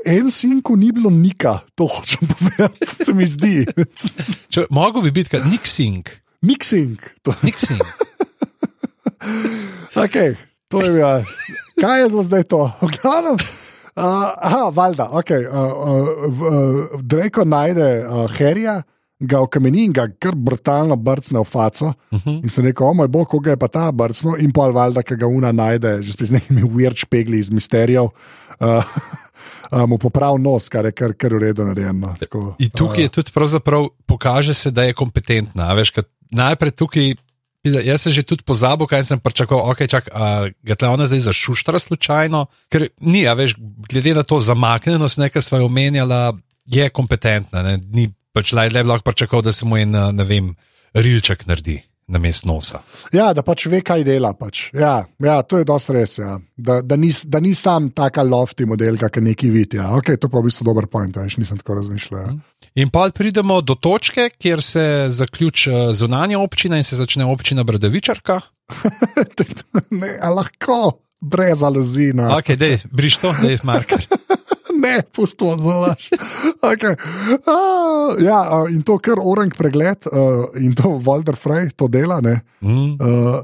en sinku ni bilo Nika, to hočem povedati, se mi zdi. Če, mogo bi biti, kaj, nik sink, Mixing. To, nik sink. okay, to je, ja. Kaj je to zdaj to? V glavnem, Uh, aha, valjda, ok. Uh, uh, uh, Dreko najde uh, Herja, ga okameni in ga kar brutalno brcne v faco. Uh -huh. In se reče, o moj bog, koga je pa ta brcno, in pa valjda, ki ga una najde, že z nekimi weird špegli iz misterijev. Uh, Mu popravil nos, kar je kar, kar v redu narejeno. Tako, In tukaj je tudi pravzaprav pokaže se, da je kompetentna. Veš, najprej tukaj, jaz sem že tudi pozabil, kaj sem pričakoval. Ok, čak, a ga tle ona zdaj zašuštra slučajno, ker ni, a veš, glede na to zamaknjenost, nekaj sva jo omenjala, je kompetentna. Ne, ni pač le lahko pričakoval, da se mu en, ne vem, rilček naredi na mest nosa. Ja, da pač ve, kaj dela. Pač. Ja, ja, to je dosti res. Ja. Da, da, ni, da ni sam taka lofti model, kakor neki vidi. Ja. Okay, to pa je v bistvu dober point, ja. nisem tako razmišljal. Ja. In pa pridemo do točke, kjer se zaključi zunanja občina in se začne občina Bradavičarka. ne, lahko, brez aluzij. no. Ok, dej, briš to, dej, marker. ne, pustimo za laž. Okay. Uh, ja, uh, in to kar orang pregled uh, in to Walter Frey to dela. ne. Mm. Uh,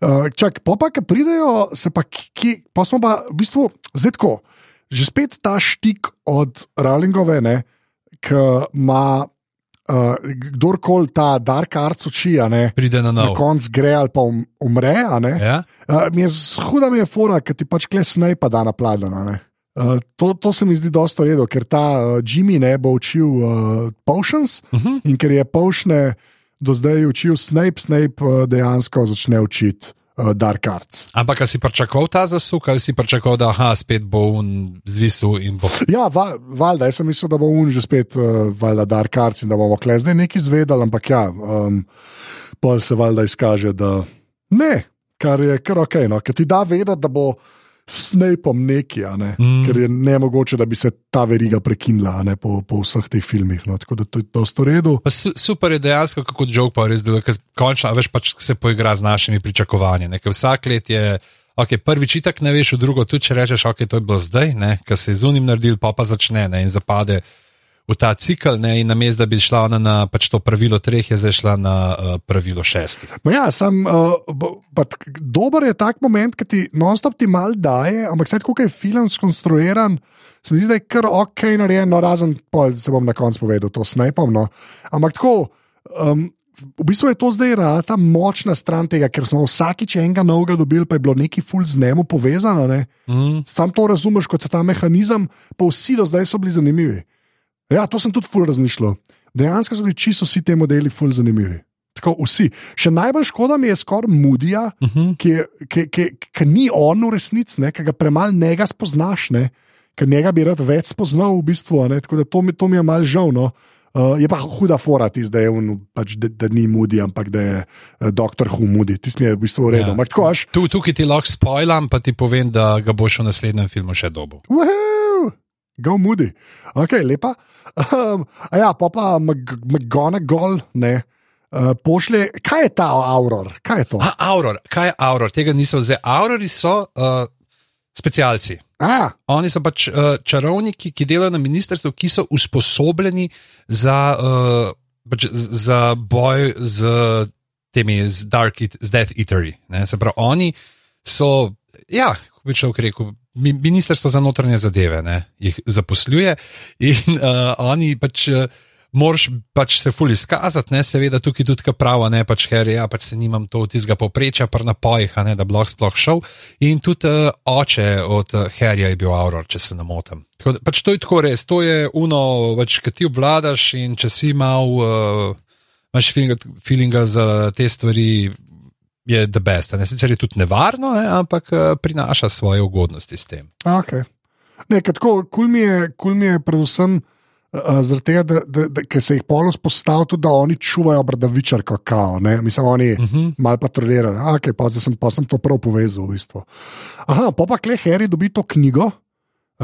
uh, čak, pa pa, ki pridejo, se pa, ki, pa smo pa v bistvu zdaj že spet ta štik od Rowlingove, ki ima uh, kdorkoli ta Dark Arts oči, a ne. Pride na Na nov. koncu gre ali pa um, umre. ne. Ja? Uh, mi je huda, mi je fora, ker ti pač klesnej pa da napladena. Uh, to, to se mi zdi dosto redo, ker ta uh, Jimmy ne bo učil uh, potions Uh -huh. in ker je pošne do zdaj učil Snape, Snape uh, dejansko začne učiti uh, Dark Arts. Ampak si pričakoval ta zasuk, ali si pričakoval, da aha, spet bo un zvisil in bo. Ja, va, valjda, jaz sem mislil, da bo un že spet uh, valjda Dark Arts in da bomo kle zdaj nekaj izvedeli, ampak ja, um, pol se valjda izkaže, da ne, kar je kar ok, no, ker ti da vedeti, da bo. Snapom neki, ne? mm. ker je ne mogoče, da bi se ta veriga prekinila ne, po, po vseh teh filmih. No? Tako da to je dosto redu. Pa su, super je dejansko, kako jok pa res deluje, ker končno, veš, pač se poigra z našimi pričakovanji. ne, ker Vsak let je, ok, prvič itak ne veš, drugo tudi če rečeš, ok, to je bilo zdaj, ker se je z unim naredil, pa pa začne ne, in zapade v ta cikl, ne, in namesto da bi šla ona na pač to pravilo treh, je zdaj šla na uh, pravilo šestih. Ma Ja, sam, uh, pa tak- dober je tak moment, ki ti non-stop ti mal daje, ampak sedaj, kako je film skonstruiran, se mi zdi, da je kar ok narejen, no, razen, pol se bom na koncu povedal, to snajpom. No. Ampak tako, um, v bistvu je to zdaj rata močna stran tega, ker smo vsakič enega novega dobili, pa je bilo neki ful z njemu povezano. Ne. Mm. Sam to razumeš kot ta mehanizem, pa vsi do zdaj so bili zanimivi. Ja, to sem tudi ful razmišljal. Dejansko so bili čisto vsi ti modeli ful zanimivi. Tako vsi. Še najbolj škoda mi je skoraj Mudija, uh Mhm. -huh. ki, ki, ki, ki ni on v resnici, ki ga premalo njega spoznaš, ne, ker njega bi rad več spoznal v bistvu. a Ne, tako da to mi, to mi je mal žal. No. Uh, je pa huda fora, tisti, da, je on, pač, da, da ni Mudi, ampak da je uh, doktor Hu Mudi. Tisti je v bistvu v redu. Ja. Ampak tako aš. Tu, tukaj ti lahko spoilam, pa ti povem, da ga boš v naslednjem filmu še dobil. Woohoo! Go Moody. Ok, lepa. Um, a ja, pa pa McGonagall, ne. Uh, pošlje, kaj je ta Auror? Kaj je to? A, Auror, kaj je Auror? Tega niso vzeli. Aurori so uh, specialci. A, Oni so pač uh, čarovniki, ki delajo na ministrstvu, ki so usposobljeni za, uh, pač za boj z temi, z, dark, eat- z Death Eaterji. Se pravi, oni so, ja, kako bi človek rekel, ministrstvo za notranje zadeve ne, jih zaposluje in uh, oni pač. Uh, Moraš pač se ful izkazati, ne, seveda tukaj tudi kaj prava, ne pač, ker ja, pač se nimam to tistega povprečja, pa na pojih, ne, da lahko sploh šel. In tudi uh, oče od Harryja je bil Auror, če se ne motim. Tako da, Pač to je tako res, to je uno, pač, ki ti obvladaš in če si mal, uh, imaš feelinga, feelinga za te stvari, je the best. a Ne? Sicer je tudi nevarno, ne, ampak uh, prinaša svoje ugodnosti s tem. okay. Ne, tako, kul mi je, kul mi je predvsem. Uh, Zaradi tega, da, da, da, da se jih polo spostavlja, tudi da oni čuvajo bradavičar, kakao. Ne? Mislim, oni uh Mhm. -huh. malo patrolirajo. Okay, pa, zdaj sem, pa sem to prav povezal. V bistvu. Aha, pa pa Klej Harry dobi to knjigo,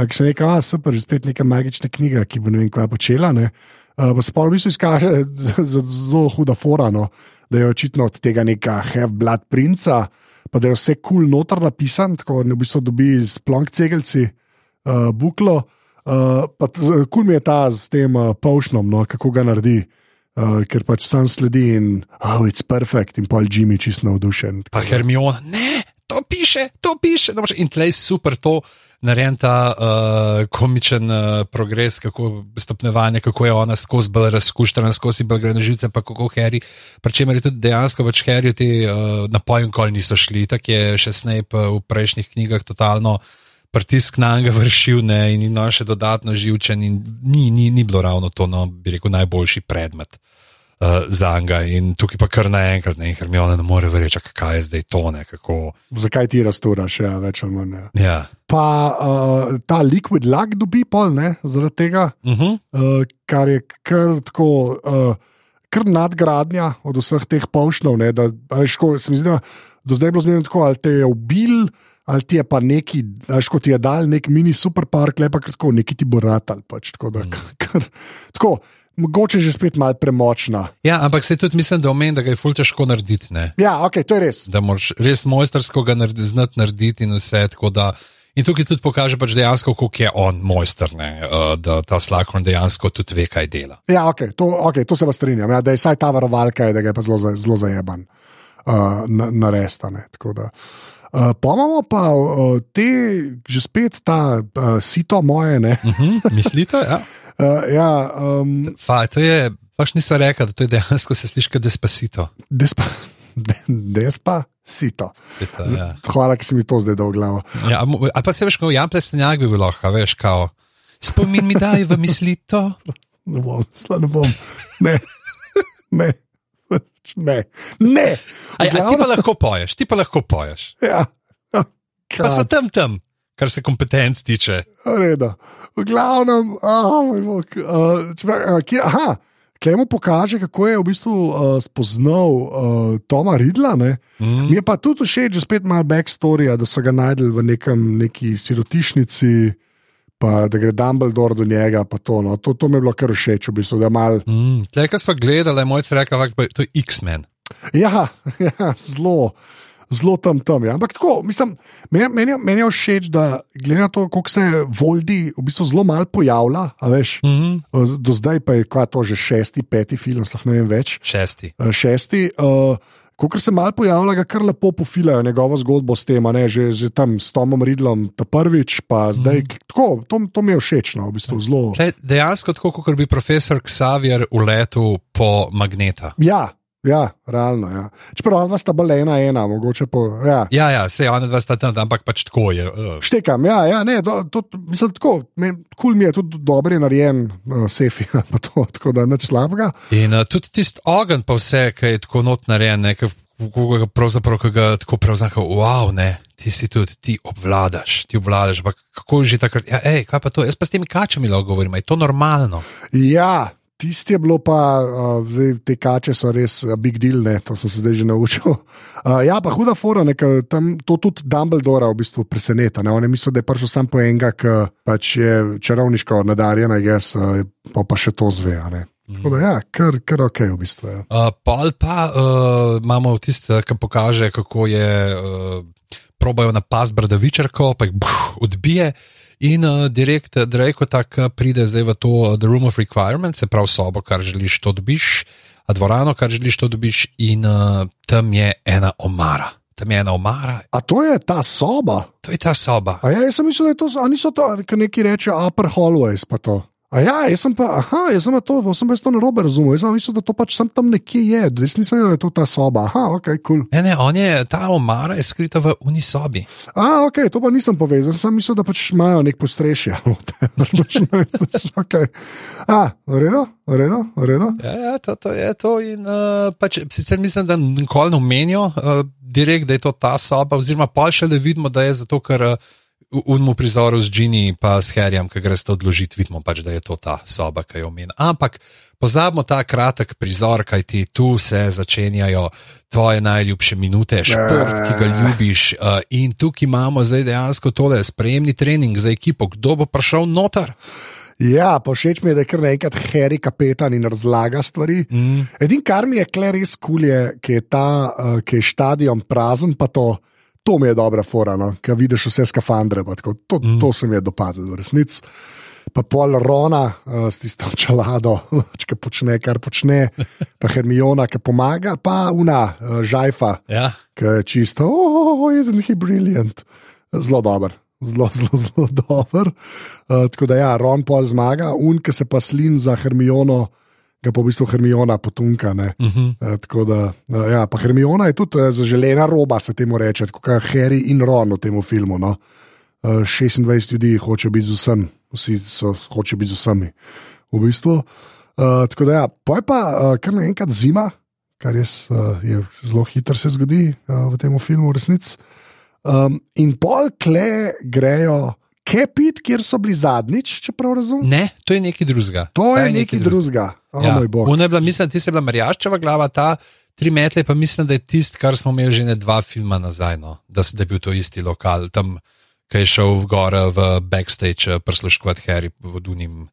ki se reče, da je spet neka magična knjiga, ki bo ne vem, kaj počela. Ne? Uh, pa se pa v bistvu izkaže zelo huda fora, no? Da je očitno od tega neka Have-Blood princa, pa da je vse kul cool noter napisan, tako da v bistvu dobi s plonk cegelci uh, buklo. Uh, pa t- kul mi je ta s tem uh, pošnom, no, kako ga naredi, uh, ker pač sam sledi in oh, it's perfect, in pol Jimmy čist navdušen. Pa Hermiona, ne, to piše, to piše. No, pač, in tleh super to, narejen ta uh, komičen uh, progres, kako stopnevanje, kako je ona skozi bolj razkuštena, skozi bolj gre na živce, pa kako Harry. Pričemer je tudi dejansko pač Harry ti uh, napojem, kol niso šli, tako je še Snape uh, v prejšnjih knjigah totalno. Pritisk na njega vršil ne, in no, še dodatno živčen, in ni, ni, ni bilo ravno to, no, bi rekel, najboljši predmet uh, za njega. In tukaj pa kar naenkrat, ne, ker mi ona ne more verjeti, kaj je zdaj to. Ne, Zakaj ti rasturaš, ja, več ali manj. Ja. Ja. Pa uh, ta liquid lag dobi pol, ne, zaradi tega, Uh -huh. uh, kar je kar tako. Uh, Kar nadgradnja od vseh teh pošnov. Ne, da, a veš, ko, se mi zdi, da do zdaj je bilo zmerno tako, ali te je ubil, ali ti je pa neki, znaš, kot ti je dal nek mini superpark, lepa tako, neki ti bo ratal. Pač, tako, da, kar, tako, mogoče že spet malo premočna. ja, ampak se tudi mislim, da omen, da ga je ful težko narediti. Ne. Ja, ok, to je res. Da moraš res mojstersko ga naredi, znati narediti in vse. tako Da, in tukaj tudi pokaže pač dejansko, kako je on mojster, ne, uh, da ta Slakorn dejansko tudi ve, kaj dela. Ja, ok, to, okay, to se pa strinjam. Ja, da je vsaj ta varovalka, je, da ga je pa zelo, zelo zajeban uh, na, na restane. Uh, pa imamo pa uh, te, že spet ta uh, sito moje. Ne? Uh -huh, mislite? Ja. Uh, ja, um, Fa, to je, pač nisem rekel, da to je dejansko se sliši kot despacito. despa, de, despa sito. Sito, ja. Hvala, ki si mi to zdaj dal v glavo. Ja, ali pa se veš, kot Jan Plestenjak bi bil lahko, a veš, kao. Spomin mi daj v mislito. Ne bom, sla ne bom. Ne, ne, ne. ne. A, V ja, a ti pa lahko poješ, ti pa lahko poješ. Ja. Pa so Kaj, tam tam, kar se kompetenc tiče. Reda. V glavnem, oh, moj bog, uh, če, uh, kje, aha, Klemo pokaže, kako je v bistvu uh, spoznal uh, Toma Ridla. Ne? Mm. Mi je pa tudi všeč, že spet malo backstory, da so ga najdel v nekem, neki sirotišnici, pa da gre Dumbledore do njega. To, no. to, to mi je bilo kar všeč, v bistvu, da mal. Mm. Tleh, kar smo gledali, je mojca rekel, da je to X-Men. Ja, ja zelo. Zelo tam tam. Ja. Ampak tako, mislim, meni, meni, meni je všeč, da glede na to, koliko se Voldi v bistvu zelo malo pojavlja. Veš, Mm -hmm. do zdaj pa je kva to že šesti, peti film, sploh ne vem več. Šesti. Eh, Šesti. Uh, Ko se malo pojavlja, ga kar lepo pofilajo njegovo zgodbo s tem, ne, že, že tam s Tomom Ridlom, ta prvič, pa zdaj. Mm. Tako, to, to mi je všeč, no, v bistvu zelo. Tle, dejansko tako, kot bi profesor Xavier uletel po magneta. Ja, ja, realno. Ja. Čeprav ona sta bolj ena, ena, mogoče po. Ja. Ja, ja, se ona dva sta tam, ampak pač tako je. Uh. Štekam, ja, ja ne, to, to, mislim, tako, kul cool mi je tudi dobro je narejen, uh, sefi, pa to, tako da nič slabega. In uh, tudi tisti ogenj, pa vse, ki je tako not narejen, ne, ki ki ga pravzaprav, ki ga tako prevzame, wow, ne, ti si tudi, ti obvladaš, ti obvladaš. Pa kako že takrat, ja, ej, kaj pa to, jaz pa s temi kačami lahko govorim, je to normalno. Ja, tisti je bilo pa, uh, zdaj, te kače so res uh, big deal, ne, to sem se zdaj že naučil. Uh, ja, pa huda fora, ne, tam to tudi Dumbledora v bistvu preseneta. Ne. On je mislil, da je prišel sam po enega, ki pač je čarovniško nadarjen, jaz uh, pa, pa še to zve. a ne. Tako da, ja, kar, kar ok, v bistvu. Ja. Uh, pol pa uh, imamo tiste, ki pokaže, kako je, uh, probajo napast bradavičarko, pa jih buh, odbije. In uh, direkt, direkt tako pride zdaj v to uh, The Room of Requirement, se pravi sobo, kar želiš, to dobiš, a dvorano, kar želiš, to dobiš, in uh, tam je ena omara. Tam je ena omara, A to je ta soba? to je ta soba. A ja, jaz sem mislil, da je to, a niso to, kar neki reče, upper hallways pa to. A ja, jaz sem pa, aha, jaz sem pa to, sem pa to narobe razumel, jaz sem mislil, da to pač sem tam nekje je, jaz nisem vedel, da je to ta soba, aha, ok, kul. Cool. Ne, ne, on je, ta omara je skrita v unisobi. A, ok, to pa nisem povezal, sem mislil, da pač imajo nek postrešje. Pač okay. A, redu, v redu. Ja, ja to, to je to. In, uh, pač, sicer mislim, da nikoli ne omenijo uh, direkt, da je to ta soba, oziroma pa še le vidimo, da je zato, ker uh, unmu prizoru z Ginny in s Harryjem, ki greš to odložiti, vidimo pač, da je to ta soba, ki jo omenja. Ampak pozabimo ta kratek prizor, kaj ti tu se začenjajo tvoje najljubše minute, šport, ki ga ljubiš. Uh, in tukaj imamo zdaj dejansko tole spremni trening za ekipo, kdo bo prišel noter. Ja, pa všeč mi je, da je kar naenkrat Harry kapetan in razlaga stvari. Mm. Edino, kar mi je kle res kul, je, ki je ta, uh, ki je stadion prazen, pa to, to mi je dobra fora, no? ker vidiš vse skafandre. Tako, to, mm. to se mi je dopadlo, v resnici. Pa pol Rona uh, s tisto čelado, ki počne, kar počne, pa Hermiona, ki pomaga, pa Una, uh, Žajfa, Ja. ki je čisto, oh, isn't he brilliant. Zelo dober, zelo, zelo, zelo dober. Uh, tako da, ja, Ron Paul zmaga, un, ki se pa slin za Hermiono, ga pa v bistvu Hermiona potunka. Uh Mhm. uh, tako da, uh, ja, pa Hermiona je tudi uh, zaželena roba, se temu reče, kot Harry in Ron v tem filmu. No. Uh, 26 ljudi hoče biti z vsem, vsi so, hoče biti z vsemi. V bistvu. uh, tako da, ja, pa je pa uh, kar naenkrat zima, kar res uh, je zelo hitro se zgodi uh, v tem filmu, v resnici. Um, in pol kle grejo kepit, kjer so bili zadnjič, če prav razumem. Ne, to je nekaj drugega. To je nekaj drugega. Oh, Ja. Ona je bila, mislim, ti si bila Marjaščeva glava, ta tri metle, pa mislim, da je tisti, kar smo imeli že ne dva filma nazaj, no, da, da je bil to isti lokal, tam, ki je šel v gore v backstage prisluškovati Harry pod unim.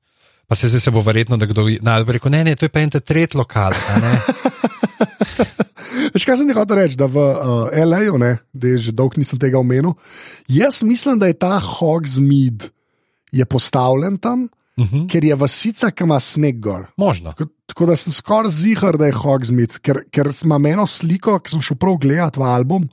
Pa se zdaj se bo verjetno, da kdo najbolj rekel, ne, ne, to je pa en tret lokal. a ne." Veš, kaj sem ti hotel reči, da v uh, L.A.U., ne, da je že dolgo nisem tega omenil. Jaz mislim, da je ta Hogsmeade je postavljen tam, uh Mhm. -huh. ker je vasica, ki ima sneg gor. Možno. Tako- Tako da sem skoraj zihar, da je Hogsmeade, ker, ker imam eno sliko, ki sem šel prav gledat v album.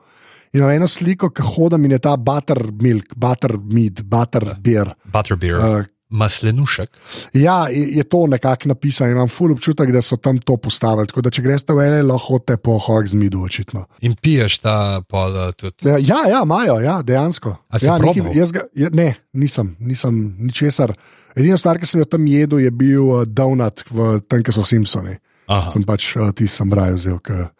In imam eno sliko, ki hodim in je ta buttermilk, buttermead, butterbeer. Butterbeer, Uh, uh, maslenušek. ja, je, to nekako napisano imam ful občutek, da so tam to postavili. Tako da če greste v L.A., lahko hodite po Hogsmeadu, očitno. In piješ ta pol uh, tudi. Ja, ja, ja imajo, ja, dejansko. Ja, probal? jaz ga, ja, ne, nisem, nisem ničesar. Edino stvar, ki sem jo tam jedel, je bil uh, donut v tem, ki so Simpsoni. Aha. Sem pač uh, ti sem raj vzel. Ke,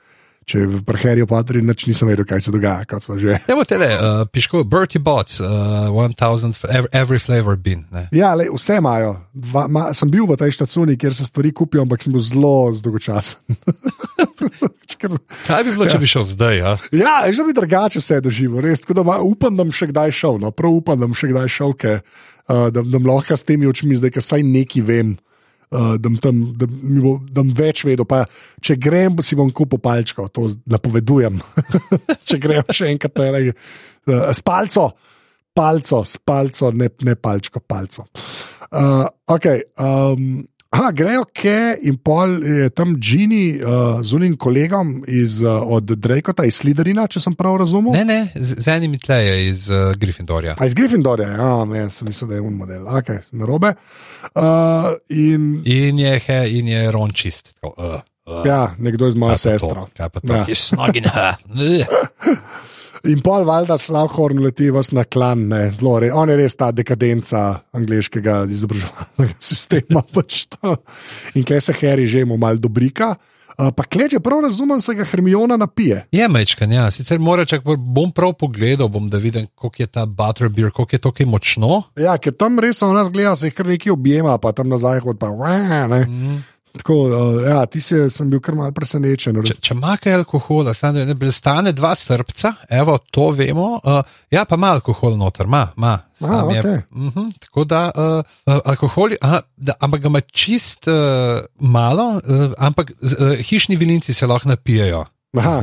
če v Harryju Potterju nič nisem vedel, kaj se dogaja. kot smo Že. Evo tele, uh, piško, Bertie Bots, uh, 1000, f- every, every flavor bin. Ne. Ja, le, vse imajo. Dva, ma, sem bil v tej štacuni, kjer se stvari kupijo, ampak sem bil zelo zdolgočasen. Kaj bi bilo, če bi šel zdaj? Ja? Ja, že bi drugače vse doživel, res. Da ma, upam, da bom še kdaj šel. No, prav upam, da bom še kdaj šel, ke, uh, da, da bom lahko s temi očmi zdaj, ker saj nekaj vem. Uh, da tam, da mi bo, da bom več vedel. Pa, če grem, si bom kupil palčko, to napovedujem. če grem še enkrat, to je le, uh, s palco, palco, s palco, ne, ne palčko, palco. Uh, okay, um, aha, grejo ke in pol je tam Gini uh, z unim kolegom iz, uh, od Drakota iz Sliderina, če sem prav razumel. Ne, ne, z, z enim tleje iz uh, Gryffindorja. A iz Gryffindorja, ja, ne, sem mislil, da je un model, ok, narobe. Uh, in In je, he, in je Ron čist. Tako, uh, uh, ja, nekdo iz moje to? sestre. Kaj pa to? Ja. He's snogging her. In pol valjda Slavhorn leti vas na klan, ne, zelo re, on je res ta dekadenca angliškega izobraževalnega sistema. Pač to. in kle se Harry že mu mal dobrika. Uh, pa kle, če prav razumem, se ga Hermiona napije. Je mečkan, ja. Sicer mora čak, bom prav pogledal, bom da vidim, koliko je ta butterbeer, koliko je to kaj močno. Ja, ker tam res on nas gleda, se jih kar nekaj objema, pa tam nazaj hod pa. "Wah", Ne. Mm. Tako, uh, ja, ti si, sem bil kar mal presenečen. Če, če ima kaj alkohola, stane, ne, ne, stane dva srca, evo, to vemo. Uh, ja, pa ima alkohol noter, ima. ima. Sam je, okej. uh -huh, tako da uh, alkohol, aha, da, ampak ga ima čist uh, malo, uh, ampak z, uh, hišni vilinci se lahko napijejo Aha.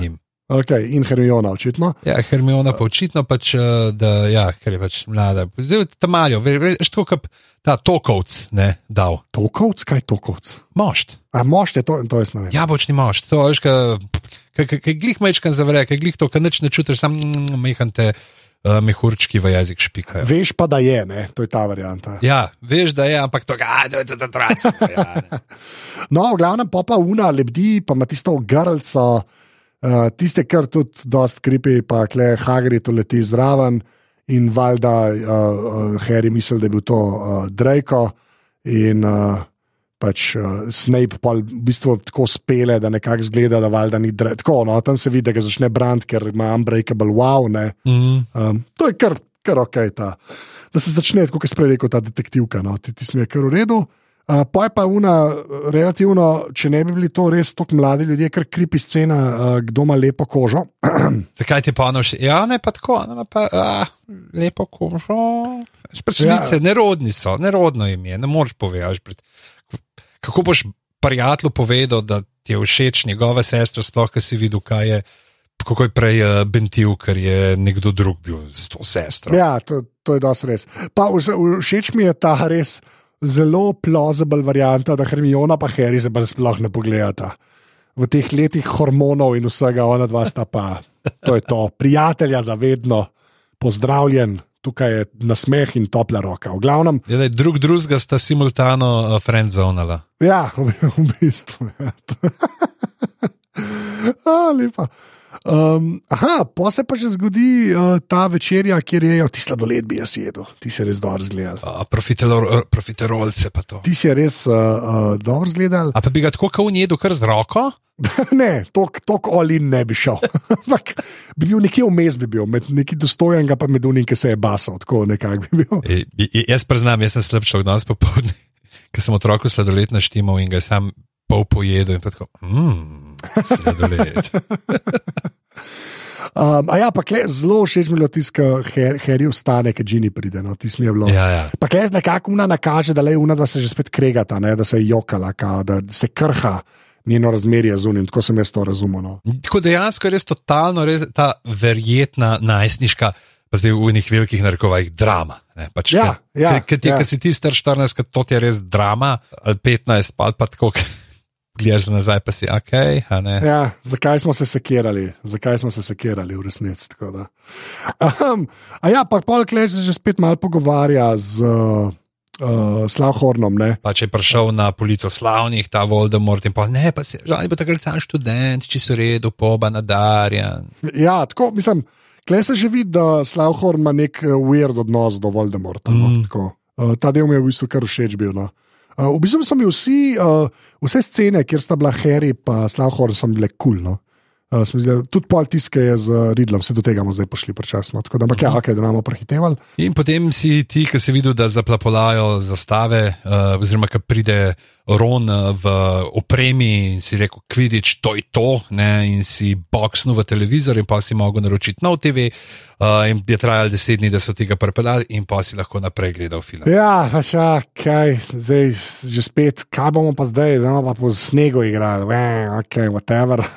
Okay, in Hermiona, očitno. Ja, Hermiona pa očitno pač, uh, da ja, ker je pač mlada. Zdaj ta Marijo, veš, tako kot ta tokovc ne dal. Tokovc, kaj tokovc? Mošt. A mošt je to, to jaz ne vem. Jabolčni mošt, to veš, kaj glih mečkan zavre, kaj glih to, kaj nič ne čutiš, sam mm, mehante uh, mehurčki v jezik špikajo. Veš pa, da je, ne? to je ta varianta. Ja, veš, da je, ampak to, a, to je to, otroci. Ja. No, v glavnem pa pa una lebdi, pa ima tisto grlco, uh, tiste, kar tudi dost kripi, pa kle Hagri to leti zraven in valjda uh, uh, Harry misli, da je bil to uh, Draco in uh, pač uh, Snape pa v bistvu tako spele, da nekako zgleda, da valjda ni Draco. Tako, no, tam se vidi, da ga začne brant, ker ima unbreakable wow, ne. mm, Um, to je kar, kar ok, ta. da se začne, kot je prej rekel, ta detektivka. No, ti, ti smo je kar v redu. Uh, pa je pa una, relativno, če ne bi bili to res tako mladi ljudje, kar kripi scena, uh, kdo ima lepo kožo. zakaj ti pa ono še? Ja, ne pa tako, ne pa a, lepo kožo. Pač Ja. nerodni so, nerodno jim je, ne moreš povedati. Kako boš prijatelju povedal, da ti je všeč njegova sestra, sploh, ki si videl, kaj je. Kako je prej uh, bentil, ker je nekdo drug bil s to sestro. Ja, to, to je dosti res. Pa všeč mi je ta res zelo plausible varianta, da Hermiona pa Harry se pa sploh ne pogledata. V teh letih hormonov in vsega, ona dva sta pa, to je to, prijatelja za vedno, pozdravljen, tukaj je nasmeh in topla roka. V glavnem, Je, da je drug drugega sta simultano uh, friendzonala. ja, v, v bistvu. Ja. A, lepa. Um, aha, pa se pa že zgodi uh, ta večerja, kjer je ti sladoled, bi jaz jedel, ti si res dobro zgledal. Uh, profiterol, profiterolce pa to. Ti si res uh, uh, dobro zgledal. A pa bi ga tako kot ujedel kar z roko? ne, tok olin ne bi šel. Ampak bi bil nekje vmes, bi bil med neki dostojen, pa med unim, ki se je basal, tako nekako bi bil. E, j- jaz priznam, jaz sem slab človek danes popoldne, ker sem otroku sladoled naštimal in ga sam pol pojedel tako, mmm, sladoled. Um, a ja, pa kle, zelo všeč mi je bilo tisto, ker Harry vstane, ker Ginny pride. No, tisto mi je bilo. Ja, ja. Pa kle, nekako una nakaže, da le una dva se že spet kregata, ne, da se je jokala, kao, da se krha njeno razmerje z unim. Tako sem jaz to razumel. No. Tako dejansko je res totalno, res ta verjetna najstniška, pa zdaj v enih velikih narekovajih drama. Ne, pač, Ja, ja, Ker ti, ja. ki si ti star 14, ker to ti je res drama, ali 15, pa, ali pa tako, gledaš za nazaj, pa si ok, ne. Ja, zakaj smo se sekirali, zakaj smo se sekirali v resnici. Um, a ja, pa pol kleš se že spet malo pogovarja z uh, uh, Slavhornom. Ne? Pa če je prišel na polico slavnih, ta Voldemort in pa ne, pa se žal, bo takrat sam študent, če so redo, poba nadarjen. Ja, tako mislim. Klej se že vidi, da Slavhorn ima nek uh, weird odnos do Voldemorta. No, Mm. tako. uh, ta del mi je v bistvu kar všeč bil. No. Uh, v bistvu so mi vsi, uh, vse scene, kjer sta bila Harry in Slavhorn, so bile kul. Cool, no. Uh, zdi, da tudi pol tiske je z Ridlom, vse do tega bomo zdaj prišli prečasno. Tako da, ampak ja, ok, da nam bomo prehitevali. In potem si ti, ki si videl, da zaplapolajo zastave, uh, oziroma ki pride Ron uh, v opremi in si rekel, kvidič, to je to, ne? in si boksnil v televizor, in pa si mogel naročiti nov TV, uh, in je trajalo deset dni, da so tega prepeljali, in pa si lahko naprej gledal film. Ja, ja, kaj, zdaj že spet, kaj bomo pa zdaj, zdaj pa po snegu igrali, eh, ok, whatever.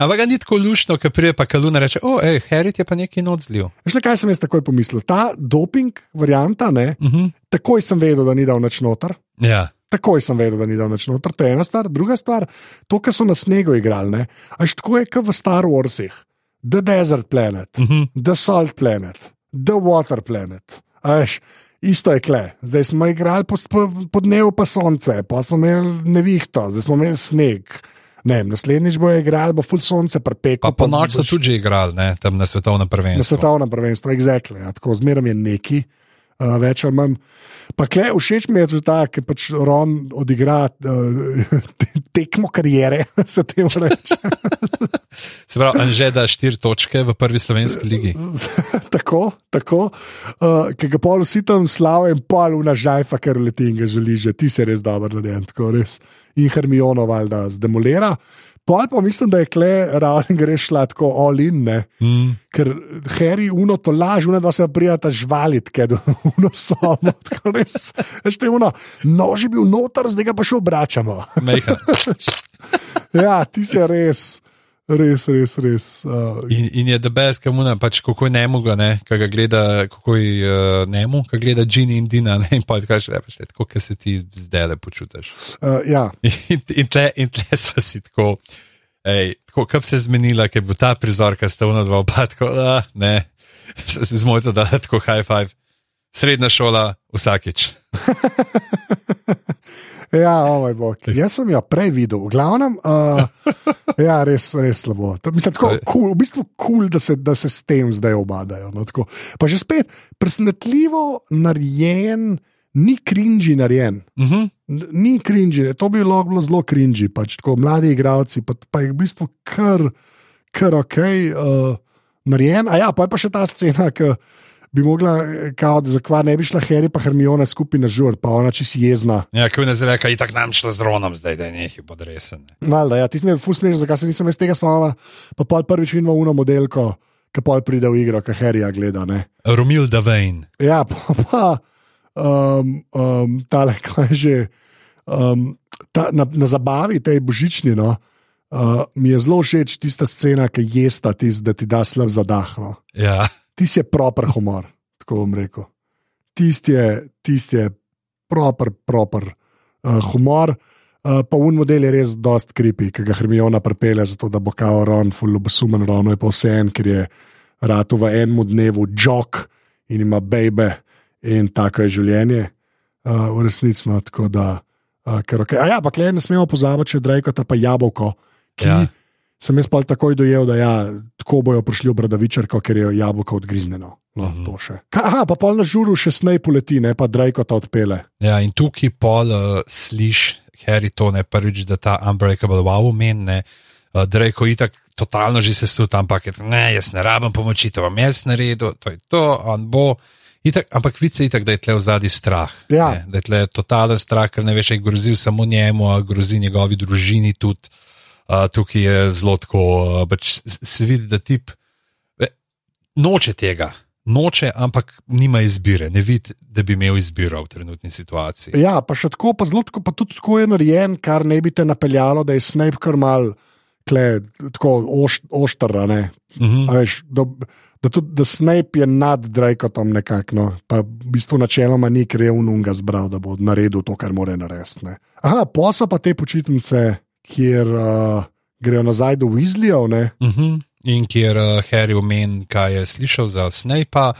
Ampak ga ni tako lušno, ker pride pa Kaluna reče: O, hej, Harry ti je pa nekaj noč zlil. Veš, le, kaj sem jaz takoj pomislil? Ta doping varianta, ne, Uh -huh. takoj sem vedel, da ni dal nič noter. Ja. Takoj sem vedel, da ni dal nič noter. To je ena stvar. Druga stvar, to, kar so na snegu igrali, až tako je kot v Star Warsih. The Desert Planet, Uh -huh. The Salt Planet, The Water Planet. a Veš, isto je kle. Zdaj smo igrali po, po, po dnevu pa sonce, pa smo imeli nevihto, zdaj smo imeli sneg. Ne, vem, naslednjič bo igrali, bo full sonce prepeko. Pa po noč so tudi že igrali, ne? tam na svetovnem Na prvenstvu. svetovnem prvenstvu, exactly, ja, tako zmeraj je neki, uh, več ali manj. Pa kle, všeč mi je tudi ta, ki pač Ron odigra uh, tekmo karijere, se temu reče. Se pravi, Anže da štiri točke v prvi slovenski ligi. tako, tako uh, ki ga pol vsi tam slavijo in pol v nažajfa, ker leti in ga želi že, ti si res dober narejen, tako res. In Hermiono valjda zdemolira. Pol pa mislim, da je kle Rowling res šla tako all in, ne. Mm. Ker Harry uno to laž, uno dva se prijata žvalit, ker uno samo, tako res. Veš, te uno, nož je bil noter, zdaj ga pa še obračamo. Ja, ti si res, res, res, res. Uh, In, in je debes, kamuna, pač kako je ne, kaj ga gleda, kako je uh, nemu, kaj gleda Gini in Dina, ne, in pa ti kažeš, lepo, tako, kot se ti zdaj le počutiš. uh, ja. In, in tle, in tle smo si tako, ej, tako, kap se je zmenila, ker je bil ta prizor, ki sta unodva oba, tako, da, ne, z, z mojco da, tako high five. Srednja šola, vsakič. Ja, o moj bog. Jaz sem jo prej videl, v glavnem. Uh, ja, res, res slabo. Mislim, tako, cool, v bistvu kul, cool, da, se- da se s tem zdaj obadajo. No, tako. pa že spet, presenetljivo narejen, ni krinži narejen. Uh -huh. N- Ni krinži, to bi lahko bilo zelo krinži. Pač, tako, mladi igravci, pa, pa je v bistvu kar, kar ok. Uh, narejen. A ja, pa je pa še ta scena, ki bi mogla, eh, kao, da zakvar ne bi šla Harry pa Hermione skupaj na žur, pa ona čisto jezna. Ja, kaj ne zreka, itak nam šla z Ronom zdaj, da je nekaj podresen. Malda, ja, ti si mi ful smešen, zakaj se nisem iz tega spomnila. Pa pol prvič vidimo uno modelko, ki pol pride v igro, ki Harryja gleda. Ne? Romilda Vane. Ja, pa, pa um, um, tale, kaj je že. Um, ta, na, na zabavi tej božični, no, uh, mi je zelo všeč tista scena, ki jesta, tis, da ti da slab zadah. No. Ja. Tisti je proper humor, tako bom rekel. Tisti je, tist je proper, proper uh, humor. Uh, pa un model je res dost kripi, ki ga Hermiona pripelje, zato da bo kao Ron, full obosumen, Ron je pa vse en, ker je ratu v enem dnevu jok in ima bebe in tako je življenje, uh, v resnici. No, tako da, uh, ker, okay. A ja, pa klej ne smemo pozabiti, če drejko ta pa jabolko, ki Ja. Sem jaz pa takoj dojel, da ja, tako bojo prišli v bradavičarko, ker je jabolko odgriznjeno. No, Mhm. to še. Ka, aha, pa pol na žuru še snej poleti, ne pa drejko ta odpele. Ja, in tukaj pol uh, slišiš, Harry, to ne prvič, da ta Unbreakable wow meni, uh, da reko itak totalno že se sut, ampak ne, jaz ne rabim pomoči, to bom jaz naredil, to je to, on bo. Itak, ampak vice je itak, da je tle v zadnji strah. Ja. Ne, da je tle totalen strah, ker ne veš, je grozil samo njemu, a grozi njegovi družini tudi. Uh, tukaj je zelo tako, uh, pač se vidi, da tip ve, noče tega. Noče, ampak nima izbire, ne vidi, da bi imel izbiro v trenutni situaciji. Ja, pa še tako, pa, zelo, tako, pa tudi tako je narejen, kar ne bi te napeljalo, da je Snape kar mal, kle, tako oš, oštra. Ne? Mhm. A Veš, da, da, tudi, da Snape je nad Drakotom nekako, no? pa v bistvu načeloma ni krevnunga zbral, da bo naredil to, kar mora narediti. ne. Aha, posa pa te počitnice, kjer uh, grejo nazaj do Weasleyjev. ne. Uh -huh. In kjer uh, Harry omen, kaj je slišal za Snape,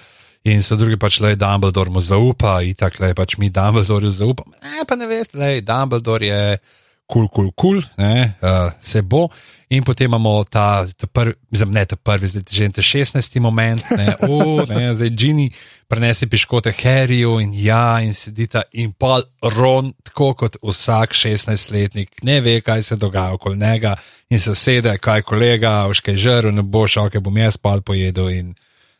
in so drugi pač le Dumbledore mu zaupa, in tako le pač mi Dumbledoreu zaupamo. Ne, pa ne veste, le Dumbledore je kul, kul, kul, uh, se bo. In potem imamo ta, ta prvi, mislim, ne ta prvi, zdaj že ta 16. moment, ne, o, ne, zdaj Ginny prenese piškote Harryju in ja, in sedita in pol ron, tako kot vsak 16-letnik, ne ve, kaj se dogaja okoli njega in se sede, kaj kolega, užkaj žrl, ne bo šel, kaj bom jaz pol pojedel in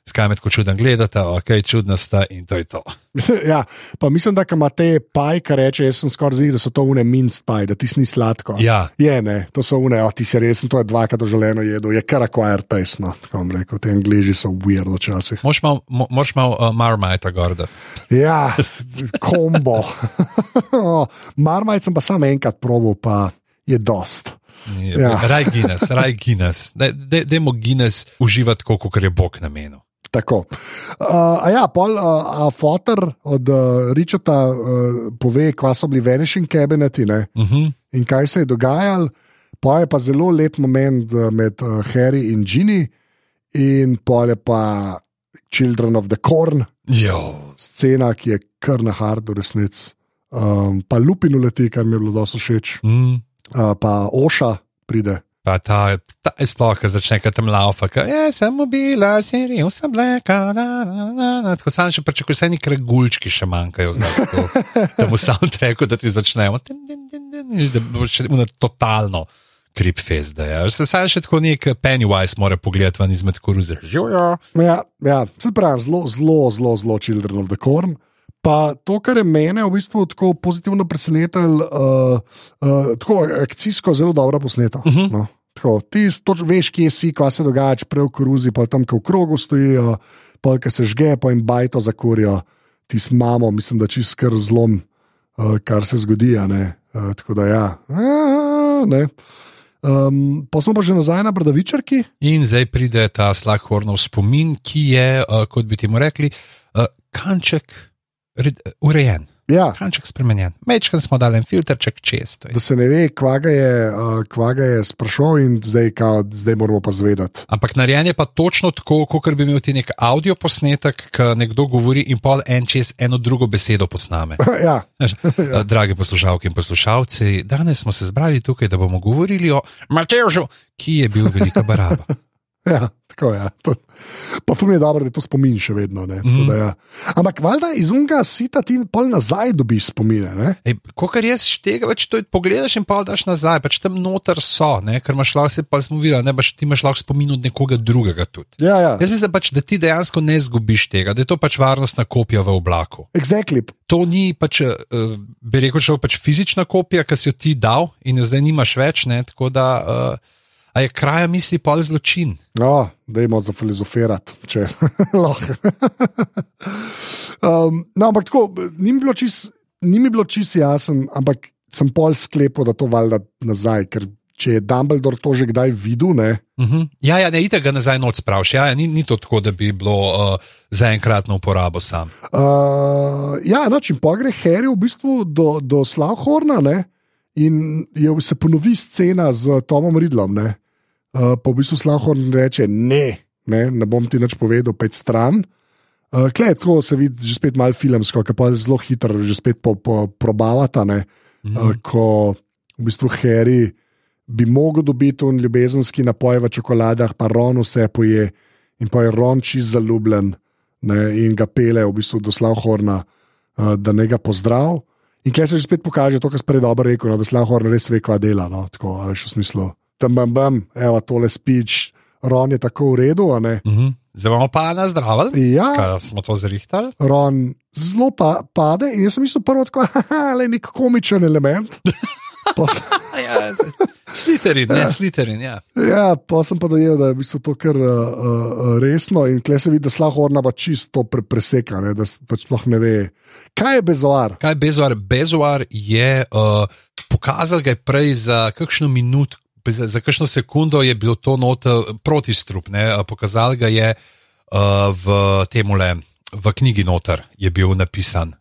skaj me tako čuden gledata, ok, čudna sta in to je to. ja, pa mislim, da ima te paj, kar reče, jaz sem skoraj zid, da so to une minst paj, da ti ni sladko. Ja. Je, ne, to so une, a ti si resen, to je dvakrat doživljeno jedel, je kar acquired taste, no, tako bom rekel, te angliži so weird včasih. Moš mal, mo, moš mal uh, marmajta gorda. Ja, kombo. Marmaj sem pa samo enkrat probil, pa je dost. Ja. Ja. Raj Guinness, raj Guinness. Dajmo Guinness uživati, kot je Bog namenil. Tako. Uh, a ja, pol, uh, a fotor od uh, Richarda uh, pove, kva so bili vanishing kabineti ne, Uh -huh. in kaj se je dogajalo. Pa je pa zelo lep moment med uh, Harry in Ginny, in pol je pa Children of the Corn, Jo. scena, ki je kar na hardu, resnic. Um, pa Lupin uleti, kar mi je bilo dosto všeč, Mm. uh, pa Oša pride. Pa ta, ta sploh, ki začne kaj tam laufa, ki je samo bila, serija, vse bleka, da, da, da, da. Tako sam še pričakujem, vse neki regulčki še manjkajo, da mu sam treku, da ti začnemo. Da bo še una totalno krip fest, da je. Se sam še tako nek Pennywise mora pogledati ven izmed koruze. Živijo. Ja, ja se pravi, zelo, zelo, zelo, zelo Children of the Corn. Pa to, kar je mene v bistvu tako pozitivno presenetilo, uh, uh, tako akcijsko zelo dobro posneto. Uh -huh. no. Tako, ti toč, veš, kje si, kaj se dogaja, prej v koruzi, pa tam, ki v krogu stojijo, pa ki se žge, pa jim bajto zakurijo, ti s mamo, mislim, da čist kar zlom, uh, kar se zgodi. Uh, tako da ja. A. Um, pa smo pa že nazaj na Bradavičarki. In zdaj pride ta Slaghornov spomin, ki je, uh, kot bi temu rekli, uh, kanček red, urejen, Ja, kanček spremenjen. Mečkan smo dali en filterček čez. da se ne ve, kvaga je, kvaga je sprašal, in zdaj, kao, zdaj moramo pa zvedeti. Ampak narejen je pa točno tako, kot bi imel ti nek audio posnetek, ki nekdo govori in pol en čez eno drugo besedo posname. ja, ja. Dragi poslušalke in poslušalci, danes smo se zbrali tukaj, da bomo govorili o Matevžu, ki je bil velika baraba. ja, tako je. Ja. To- Pa fum je dobro, da je to spomin še vedno. ne, Mhm. da Ja. Ampak valjda iz unga sita ti pol nazaj dobiš spomine. Ne? Ko kar jaz štega, več to pogledaš in pa daš nazaj, pač tam noter so, ne? ker imaš lahko, se pa smo videli, ne baš ti imaš lahko spomin od nekoga drugega tudi. Ja, ja. Jaz mislim, pač, da ti dejansko ne zgubiš tega, da je to pač varnostna kopija v oblaku. Exactly. To ni pač, uh, bi rekel, pač fizična kopija, ki si jo ti dal in jo zdaj nimaš več. Ne? Tako da uh, a je kraja misli pol zločin. No, dajmo zafilozofirati, če lahko. um, no, ampak tako, ni mi bilo čist, ni mi bilo čist jasen, ampak sem pol sklepal, da to valjda nazaj, ker če je Dumbledore to že kdaj videl, ne. Uh -huh. Ja, ja, ne, itek ga nazaj noč spraviš. Ja, ja, ni, ni to tako, da bi bilo uh, za enkratno uporabo sam. Uh, ja, noč in pogre Harry v bistvu do, do Slavhorna ne? in je, se ponovi scena z Tomom Ridlom. Ne? Uh, pa v bistvu Slavhorn reče: Ne, ne, ne bom ti nič povedal, pet stran. Uh, Klej, tako se vidi že spet malo filmsko, ki pa zelo hitro že spet po, po, probavata. Ne, Mhm. uh, ko v bistvu Harry bi mogel dobiti un ljubezenski napoj v čokoladah, pa Ron vse poje in pa je Ron čist zaljubljen ne, in ga pele v bistvu do Slavhorna, uh, da ne ga pozdrav. In klej se že spet pokaže to, kar sem prej dobro rekel, no, da Slavhorn res ve, kva dela. No, tako, a veš, v smislu, tam bam, bam, evo tole speech, Ron je tako v redu, a ne. Mhm. Zdaj bomo pa nazdravili, Ja, kaj smo to zrihtali. Ron zelo pa pade in jaz sem mislil prvo tako, le nek komičen element. Sem, Ja, sliterin, ne, sliterin. Ja. ja, pa sem pa dojel, da je v bistvu to kar uh, uh, resno in tle se vidi, da Slahorna pa čisto pre, preseka, ne, da pač sploh ne ve. Kaj je bezoar? Kaj je Bezoar? Bezoar je uh, pokazal, ga je prej za kakšno minuto, za, za kakšno sekundo je bilo to not protistrup. Ne? Pokazal ga je uh, v temule, v knjigi noter je bil napisan.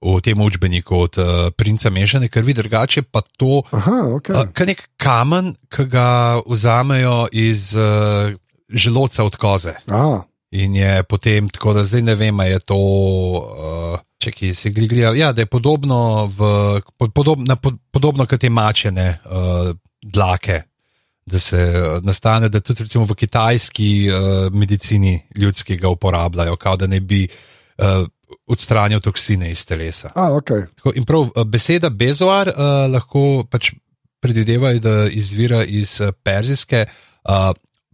V tem učbeniku od uh, princa mešane krvi, drugače pa to, Aha, ok. uh, kar nek kamen, ki ga vzamejo iz uh, želodca od koze. A, In je potem tako, da zdaj ne vem, je to, uh, če ki se gleda, ja, da je podobno, v, pod, podob, na, pod, podobno kot te mačene uh, dlake. Da se uh, nastane, da tudi recimo v kitajski uh, medicini ljudski ga uporabljajo, kao da ne bi uh, odstranil toksine iz telesa. a ok. Tako, in prav beseda bezoar uh, lahko pač predvidevajo, da izvira iz perzijske uh,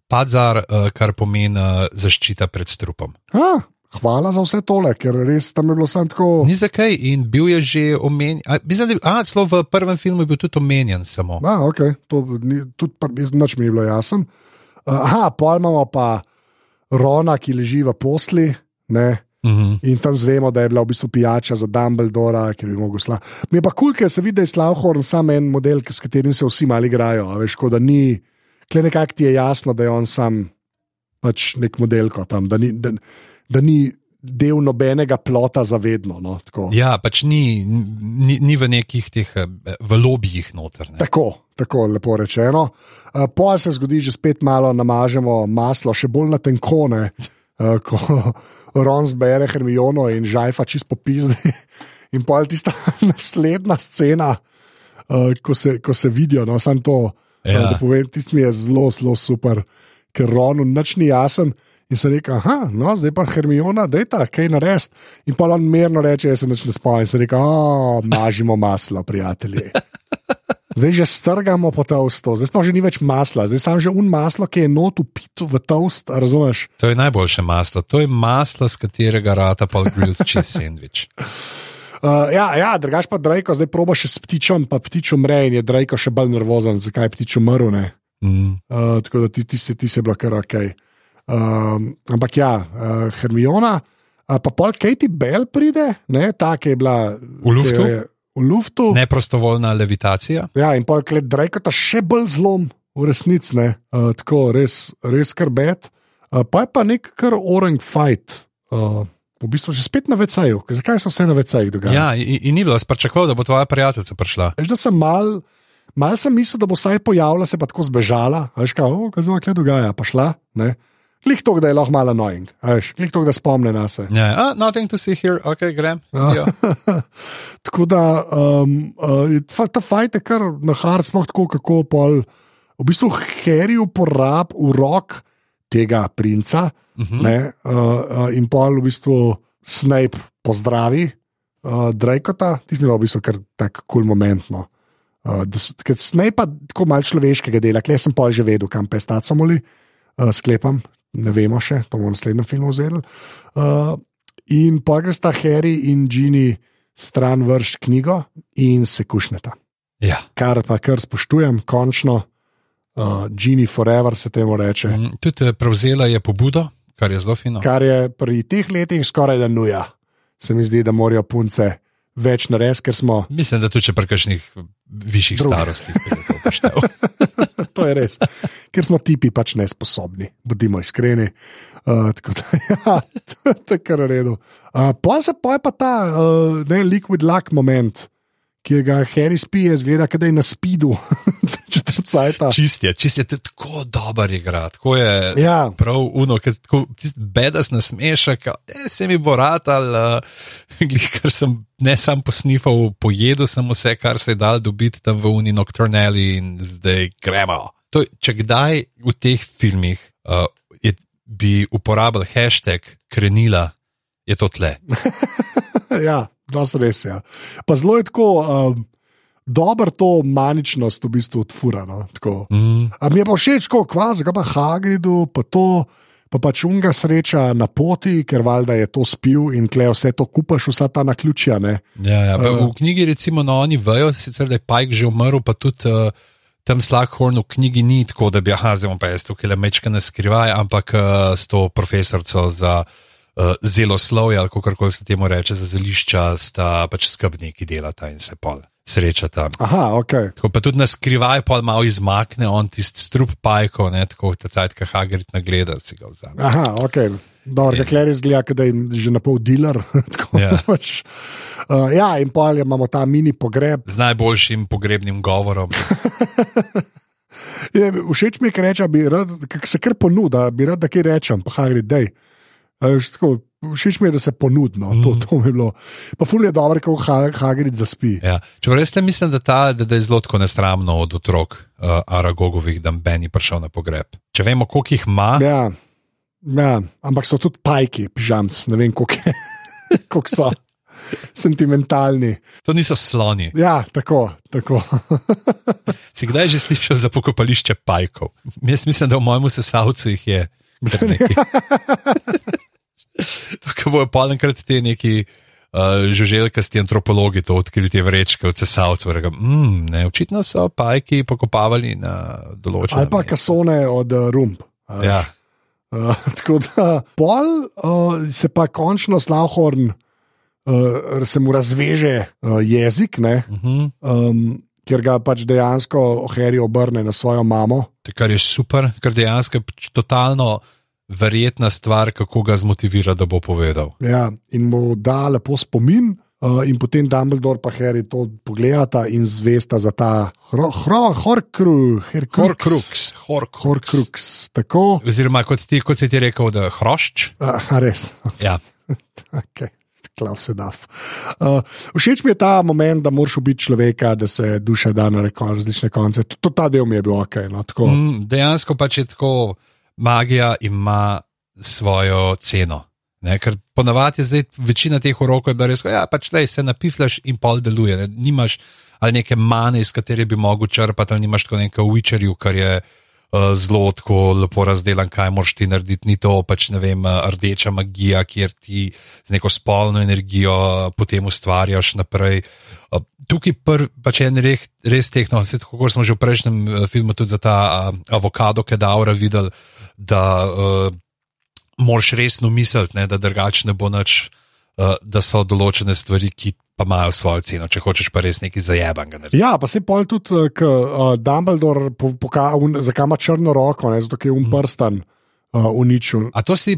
padzar, uh, kar pomeni uh, zaščita pred strupom. A, hvala za vse tole, ker res tam je bilo samo tako. Ni zakaj in bil je že omenjen. Mislim, da je, celo v prvem filmu je bil tudi omenjen samo. A, ok, to ni, tudi pa, nič mi ni bilo jasno. Uh, aha, pol imamo pa Rona, ki leži v posli. Ne, Mhm. In tam zvemo, da je bila v bistvu pijača za Dumbledora, ker bi mogel sla. Mi je pa kul, cool, ker se vidi, da je Slavhorn sam en model, s katerim se vsi mali igrajo. Veš, ko da ni, kle nekako ti je jasno, da je on sam pač nek model, kot tam, da ni, da, da ni del nobenega plota zavedno. No, tako. Ja, pač ni, ni, ni v nekih teh eh, v lobijih noter. Ne. Tako, tako lepo rečeno. Uh, Poje se zgodi, že spet malo namažemo maslo, še bolj na tenkone, uh, ko Ron zbere Hermiono in žajfa čist popizdi. In pa je tista naslednja scena, uh, ko, se, ko se vidijo, no, samo to. Ja. Uh, povem, tisti mi je zelo, zelo super, ker Ronu nič ni jasen. In se reče, ah, no, zdaj pa Hermiona, da je ta, kaj narediti. In pa on mirno reče, jaz se nič ne spomnim. In se reče, ah, mažimo maslo, prijatelji. Zdaj že strgamo po toastu, zdaj smo že ni več masla, zdaj samo že un maslo, ki je not upito v toast, razumeš? To je najboljše maslo. To je maslo, z katerega rata pa grilled cheese sandwich. Uh, ja, ja drugač pa Drejko zdaj proba še s ptičem, pa ptič umre in je Drejko še bolj nervozen, zakaj je ptič umrl. Mm. Uh, tako da ti, ti, ti si bila kar ok. Um, ampak ja, uh, Hermiona, uh, pa pol Katie Bell pride, ne, ta, ki je bila V luftu? je V luftu. Neprostovoljna levitacija. Ja, in pa je Drejko ta še bolj zlom, v resnici uh, tako res, res skrbet. Uh, pa je pa nek kar orang fight. Uh, v bistvu že spet na vecaju. Zakaj so vse na vecajih dogajali? Ja, in, in ni bilo, spračakoval, da bo tvoja prijateljica prišla. Veš, da sem mal, mal sem mislil, da bo vsaj pojavila, se pa tako zbežala. Veš, kaj, oh, kaj kaj dogaja, pa šla. Ne? Klik to, da je lahko malo annoying, a veš, klik to, da spomne na se. Ja, ah, nothing to see here, ok, grem. Ja. Ja. tako da um, uh, ta fajt je kar na hard, sploh tako, kako pol. V bistvu Harry uporab v rok tega princa Uh -huh. ne, uh, uh, in pol v bistvu Snape pozdravi uh, Drakota, ti smo v bistvu kar tak kul cool moment. No. Uh, da s- ker Snape pa tako malo človeškega dela, klej sem pa že vedel, kam pestacomoli, uh, sklepam, ne vemo še, to bomo v naslednjem filmu zvedeli. Uh, in pa gre sta Harry in Ginny stran vrš knjigo in se kušneta. ja. Kar pa kar spoštujem, končno, uh, Ginny Forever se temu reče. Mm, Tudi eh, prevzela je pobudo, kar je zelo fino. kar je pri teh letih skoraj da nuja. Se mi zdi, da morajo punce več narediti, ker smo. Mislim, da tudi če pri kakšnih višjih Drug. starostih bi to upošteval. To je res. Ker smo tipi pač nesposobni, bodimo iskreni. Uh, tako da, ja, to je kar v redu. Uh, pa se pa je pa ta uh, ne, liquid luck moment, ki ga Harry spije, zgleda, da je na spidu. Čist je, čist je, tako dober igra, tako je. Ja. Prav uno, ki je bedas nasmešek, e, se mi bo rad ali uh, ker sem ne sam posnifal, pojedel sem vse, kar se je dal dobiti tam v Uni Nocturnelli in zdaj gremo. To, če kdaj v teh filmih uh, je, bi uporabil hashtag krenila, je to tle. ja, dosti res je. Ja. Pa zelo je tako. Um, Dobro to maničnost v bistvu odfurano. Mm. Mi je pa všeč, kako kvaz, pa Hagridu, pa to, pa pač unga sreča na poti, ker valjda je to spil in klej vse to kupaš, vsa ta naključja. Ja, ja, uh, v knjigi recimo no, oni vejo, sicer, da je Pajk že umrl, pa tudi uh, tam Slughorn v knjigi ni tako, da bi aha, zdaj pa jaz tukaj le mečka ne skrivaj, ampak uh, s to profesorco za uh, zelo slovje, ali kako se temu reče, za zelišča, sta pač skrbniki delata in se pol srečata. Aha, ok. Tako pa tudi na skrivaj, pa malo izmakne on tisti strup pajko, ne, tako da cajt, ki Hagrid nagleda, si ga vzame. Aha, ok. Dobro, yeah. Kler izgleda, da je že na pol dealer. Ja. pač, uh, ja, in pa imamo ta mini pogreb. Z najboljšim pogrebnim govorom. je, všeč mi je, ker reče, da se kar ponuda, bi rad, da kaj rečem, pa Hagrid, dej. Uh, Všeč mi je, da se ponudno, to, Mhm. to mi je bilo. Pa ful je dobro, ko Hagrid zaspi. Ja. Če res ne mislim, da, ta, da, da je zelo tako nesramno od otrok uh, Aragogovih, da Ben je prišel na pogreb. Če vemo, koliko jih ima, Ja, ja, ampak so tudi pajki, pižams, ne vem, koliko, je, koliko so sentimentalni. to niso sloni. Ja, tako. tako. Si kdaj že slišal za pokopališče pajkov? Jaz mislim, da v mojem sesalcu jih je. Tako bojo pa enkrat ti neki uh, žuželjkasti antropologi to odkrili, te vrečke od sesalcev. Mm, ne, očitno so pajki pokopavali na določenem. Ali pa mestu." kasone od uh, rumb. Uh, Ja, uh, tako da, pol uh, se pa končno Slavhorn, uh, se mu razveže uh, jezik, ne, uh -huh. um, ker ga pač dejansko Harry obrne na svojo mamo. kar je super, ker dejansko pač totalno verjetna stvar, kako ga zmotivira, da bo povedal. Ja, in mu da lepo spomin, uh, in potem Dumbledore pa Harry to pogledata in zvesta za ta. Horcrux, Horcrux. Horcrux. Tako, Oziroma, kot, ti, kot si ti rekel, da hrošč. uh, res. Ja. Okay. Klaus Sedaf. Uh, všeč mi je ta moment, da moraš ubiti človeka, da se duša da na različne konce. To, ta del mi je bil ok. No, tako. Mm, dejansko pač je tako, magija ima svojo ceno. Ne? Ker ponavadi je zdaj večina teh urokov bila res, da ja, pač le se napiflaš in pol deluje. Ne? Nimaš ali neke mane, iz katere bi mogel črpati, ali nimaš tako nekaj uvičarju, kar je. Zelo tako lepo razdelan, kaj moraš ti narediti. Ni to pač ne vem, rdeča magija, kjer ti z neko spolno energijo uh, potem ustvarjaš naprej. Tukaj pr, pač je en res, res tehno, kot smo že v prejšnjem filmu tudi za ta avokado, ki je davra videl, da uh, moraš resno misliti, ne, da drugače ne bo nič, uh, da so določene stvari, ki pa imajo svojo ceno, če hočeš pa res nekaj zajebanga narediti. Ja, pa se pol tudi, ker uh, Dumbledore pokaže, zakaj ima črno roko, ne, zato je um prstan uh, uničil. A to si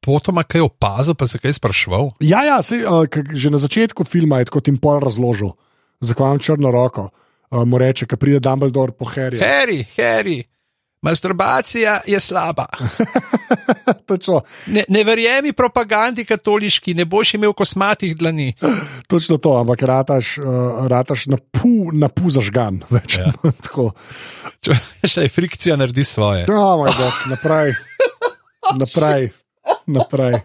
potoma kaj opazil, pa se kaj sprašval? Ja, ja sej, uh, že na začetku filma je tako tim pol razložil, zakaj ima črno roko. Uh, mu reče, ki pride Dumbledore po Harryju. Harry, Harry, masturbacija je slaba. Ne, ne verjemi propagandi katoliški, ne boš imel kosmatih dlani. točno to, ampak rataš, uh, rataš na pu, na pu zažgan. Več, Ja. tako. Če še frikcija naredi svoje. Ja, moj bog, naprej, naprej, naprej.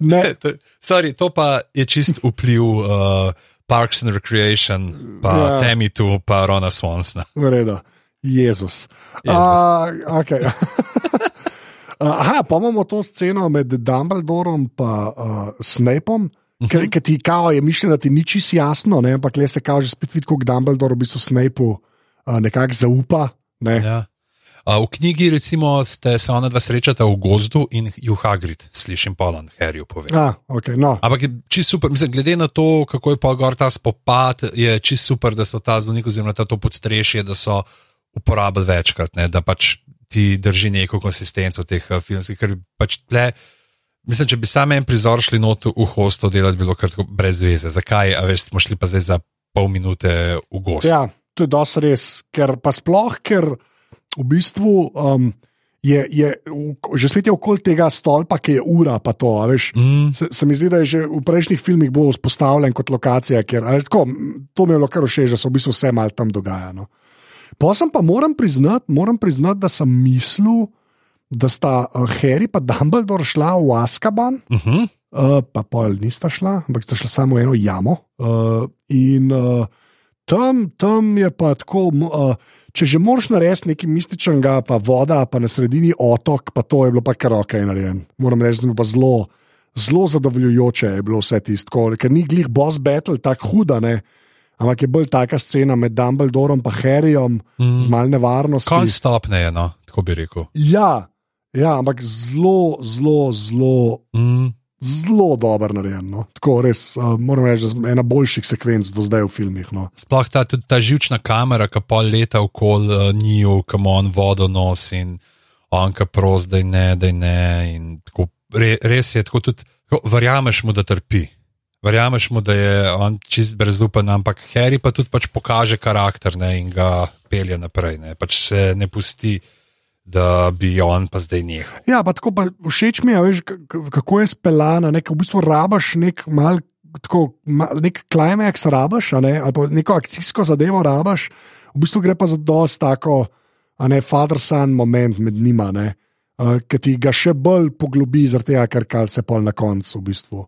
Ne, To, sorry, to pa je čist vpliv uh, Parks and Recreation, pa Ja. ja. Temi tu, pa Rona Swonsna. v redu, Jezus. Jezus. Uh, okay. Aha, pa imamo to sceno med Dumbledorom in uh, Snapom. Mhm. Ker, ker ti kao je mišljeno, da ti ni čisto jasno, ne? ampak le se kaže spet vidi, kako Dumbledore v bistvu Snapu uh, nekako zaupa. Ne? Ja. Uh, v knjigi, recimo, ste se ona dva srečata v gozdu in ju Hagrid, slišim Polan, Harryju pove. Ah, okay, no. Ampak je čisto super, mislim, glede na to, kako je pa gor ta spopad, je čisto super, da so ta zvonik oziroma ta to podstrešje, da so uporabili večkrat, ne, da pač ti drži neko konsistenco teh uh, filmskih, ker pač tle. Mislim, če bi sam en prizor šli not v hosto delati, bilo kar brez veze. Zakaj, a veš, smo šli pa zdaj za pol minute v gost. Ja, to je dosti res, ker pa sploh, ker v bistvu um, je, je že spet je okoli tega stolpa, ki je ura, pa to. a Veš, Mm, se, se mi zdi, da je že v prejšnjih filmih bolj vzpostavljen kot lokacija, ker veš, tako, to mi je bilo kar všeč, da se v bistvu vse malo tam dogaja. No. Pa sem pa moram priznati, moram priznati, da sem mislil, da sta uh, Harry in Dumbledore šla v Askaban. uh -huh. Uh, pa pol nista šla, ampak sta šla samo v eno jamo. Uh, in uh, tam, tam je pa tako, uh, če že moraš narediti nekaj mističnega, pa voda, pa na sredini otok, pa to je bilo pa kar ok narejen. Moram reči, da je bilo pa zelo, zelo zadovoljujoče je bilo vse tisto, ker ni glih boss battle tako huda, ne. Ampak je bolj taka scena med Dumbledorom in Harryjem, mm. z malne varnosti. Konc stopne je, no, tako bi rekel. Ja, ja, ampak zelo, zelo, zelo Mm. zelo dobro narejen. No. Tako res, uh, moram reči, ena boljših sekvenc do zdaj v filmih. No. Sploh ta, ta živčna kamera, ki pol leta okoli uh, njiju, kam on vodo nosi in on ka prost, da je ne, da je ne. Tako, re, res je tako tudi, tako, verjameš mu, da trpi. Verjameš mu, da je on čist brezupen, ampak Harry pa tudi pač pokaže karakter ne, in ga pelje naprej. Ne. Pač se ne pusti, da bi on pa zdaj nehal. Ja, pa tako pa všeč mi je, veš, kako je speljana. V bistvu rabaš nek mal. Tako, nek klimaks rabaš, ne, ali pa neko akcijsko zadevo rabaš, v bistvu gre pa za dosti tako, a ne, father-son moment med njima, ne, uh, ki ti ga še bolj poglobi, zaradi tega, ker kar se pol na koncu v bistvu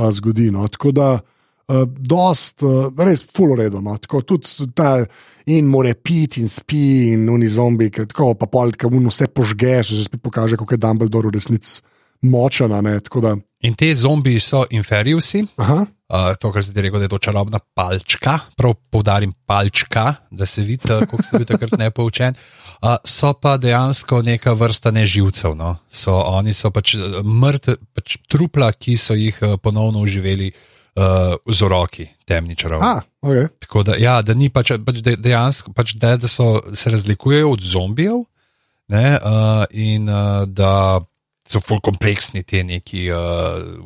uh, zgodi. No. Tako da, uh, dost, uh, res, full uredo. No. Tako tudi ta in more piti in spi in uni zombi, ki tako pa pol, ki mu vse požgeš, že spet pokaže, kako je Dumbledore v resnici močen. a In te zombiji so inferiusi, aha. Uh, to, kar si ti rekel, da je to čarobna palčka, prav poudarim palčka, da se vidi, uh, kako si bil takrat nepoučen. Uh, so pa dejansko neka vrsta neživcev. No? So, oni so pač mrtvi, pač trupla, ki so jih ponovno uživeli uh, z roki, temni čarovni. A, okay. Tako da, ja, da ni pač, pač de, dejansko, pač de, da so, se razlikujejo od zombijev ne, uh, in uh, da so bolj kompleksni ti neki uh,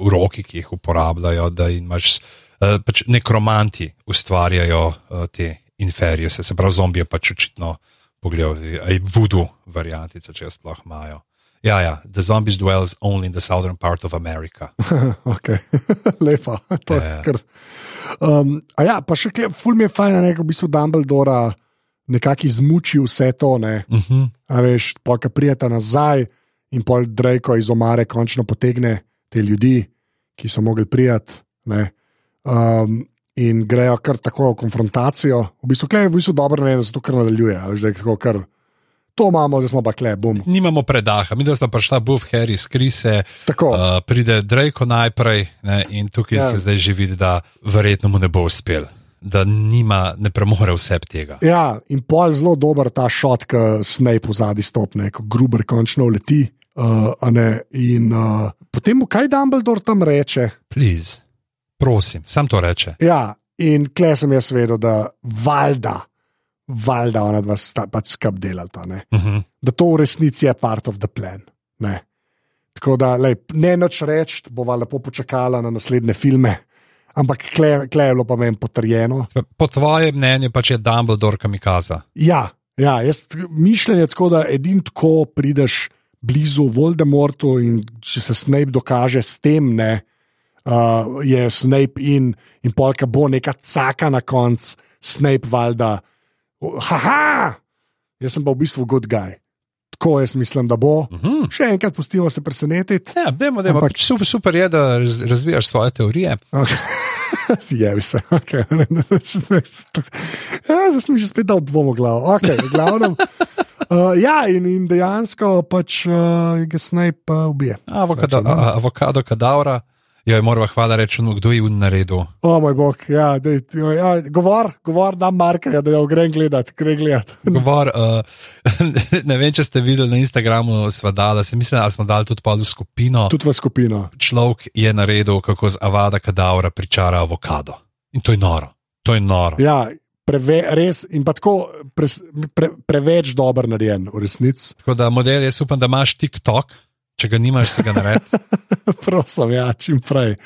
uroki, ki jih uporabljajo. Da imaš uh, pač nekromanti ustvarjajo uh, te inferije, se, se pravi, zombije pač očitno pogledajo, aj voodoo variantice, če jo sploh imajo. Ja, ja, the zombies dwells only in the southern part of America. okay. lepa. To je Ja, ja. kar. Um, a ja, pa še kle, ful mi je fajn, da je v bistvu Dumbledora nekako izmučil vse to. Ne? Uh -huh. A veš, pa ki prijeta nazaj in pol Drejko iz omare končno potegne te ljudi, ki so mogli prijeti. ne. Um, in grejo kar tako v konfrontacijo. V bistvu, klej je v bistvu dobro, ne, da se to kar nadaljuje. je tako kar. To imamo, zdaj smo pa kle, bum. Nimamo predaha, mi da smo prišla Buff, Harry, skrise, Tako. Uh, pride Drake najprej ne, in tukaj Ja. se zdaj že vidi, da verjetno mu ne bo uspel, da nima, ne premore vse tega. Ja, in pol zelo dober ta šot, ki Snape v zadnji stopne, ko Gruber končno leti. Uh, ne, in uh, potem mu kaj Dumbledore tam reče. Please, prosim, sam to reče. Ja, in kle sem jaz vedel, da valjda, valjda ona dva sta pač skup delata. Ne? Uh -huh. Da to v resnici je part of the plan. Ne? Tako da lej, ne noč reči, bova lepo počakala na naslednje filme. Ampak kle, kle je bilo pa meni potrjeno. Po tvojem mnenju pač je Dumbledore kamikaza. Ja, ja jaz mišljenje je tako, da edin tako prideš blizu Voldemortu in če se Snape dokaže s tem, ne, uh, je Snape in, in polka bo neka caka na koncu, Snape valjda. Haha! Jaz sem pa v bistvu good guy. Tako jaz mislim, da bo. Uh -huh. Še enkrat pustimo se presenetiti. Ja, vemo, da je Ampak- super, super je, da raz, razvijaš svoje teorije. Je se, okay. ja, zdaj smo že spet dal dvom v glavo. Okay, glavnem, uh, ja, in, in dejansko pač uh, ga Snape uh, ubije. Avokado, Reče, no. a- avokado kadavra. Jo, moramo hvala reči, no, kdo je v naredu. O moj bog, ja, dej, jo, ja, govor, govor nam markerja, da jo grem gledat, grem gledat. Govor, uh, ne vem, če ste videli na Instagramu, sva dala, se mislim, da smo dali tudi v skupino. Tudi v skupino. Človek je naredil, kako z avada kadavra pričara avokado. In to je noro. To je noro. Ja, preve, res in pa tako pre, pre, preveč dober narejen, v resnici. Tako da model, jaz upam, da imaš TikTok, če ga nimaš, si ga naredi. Prosim, ja, čim prej.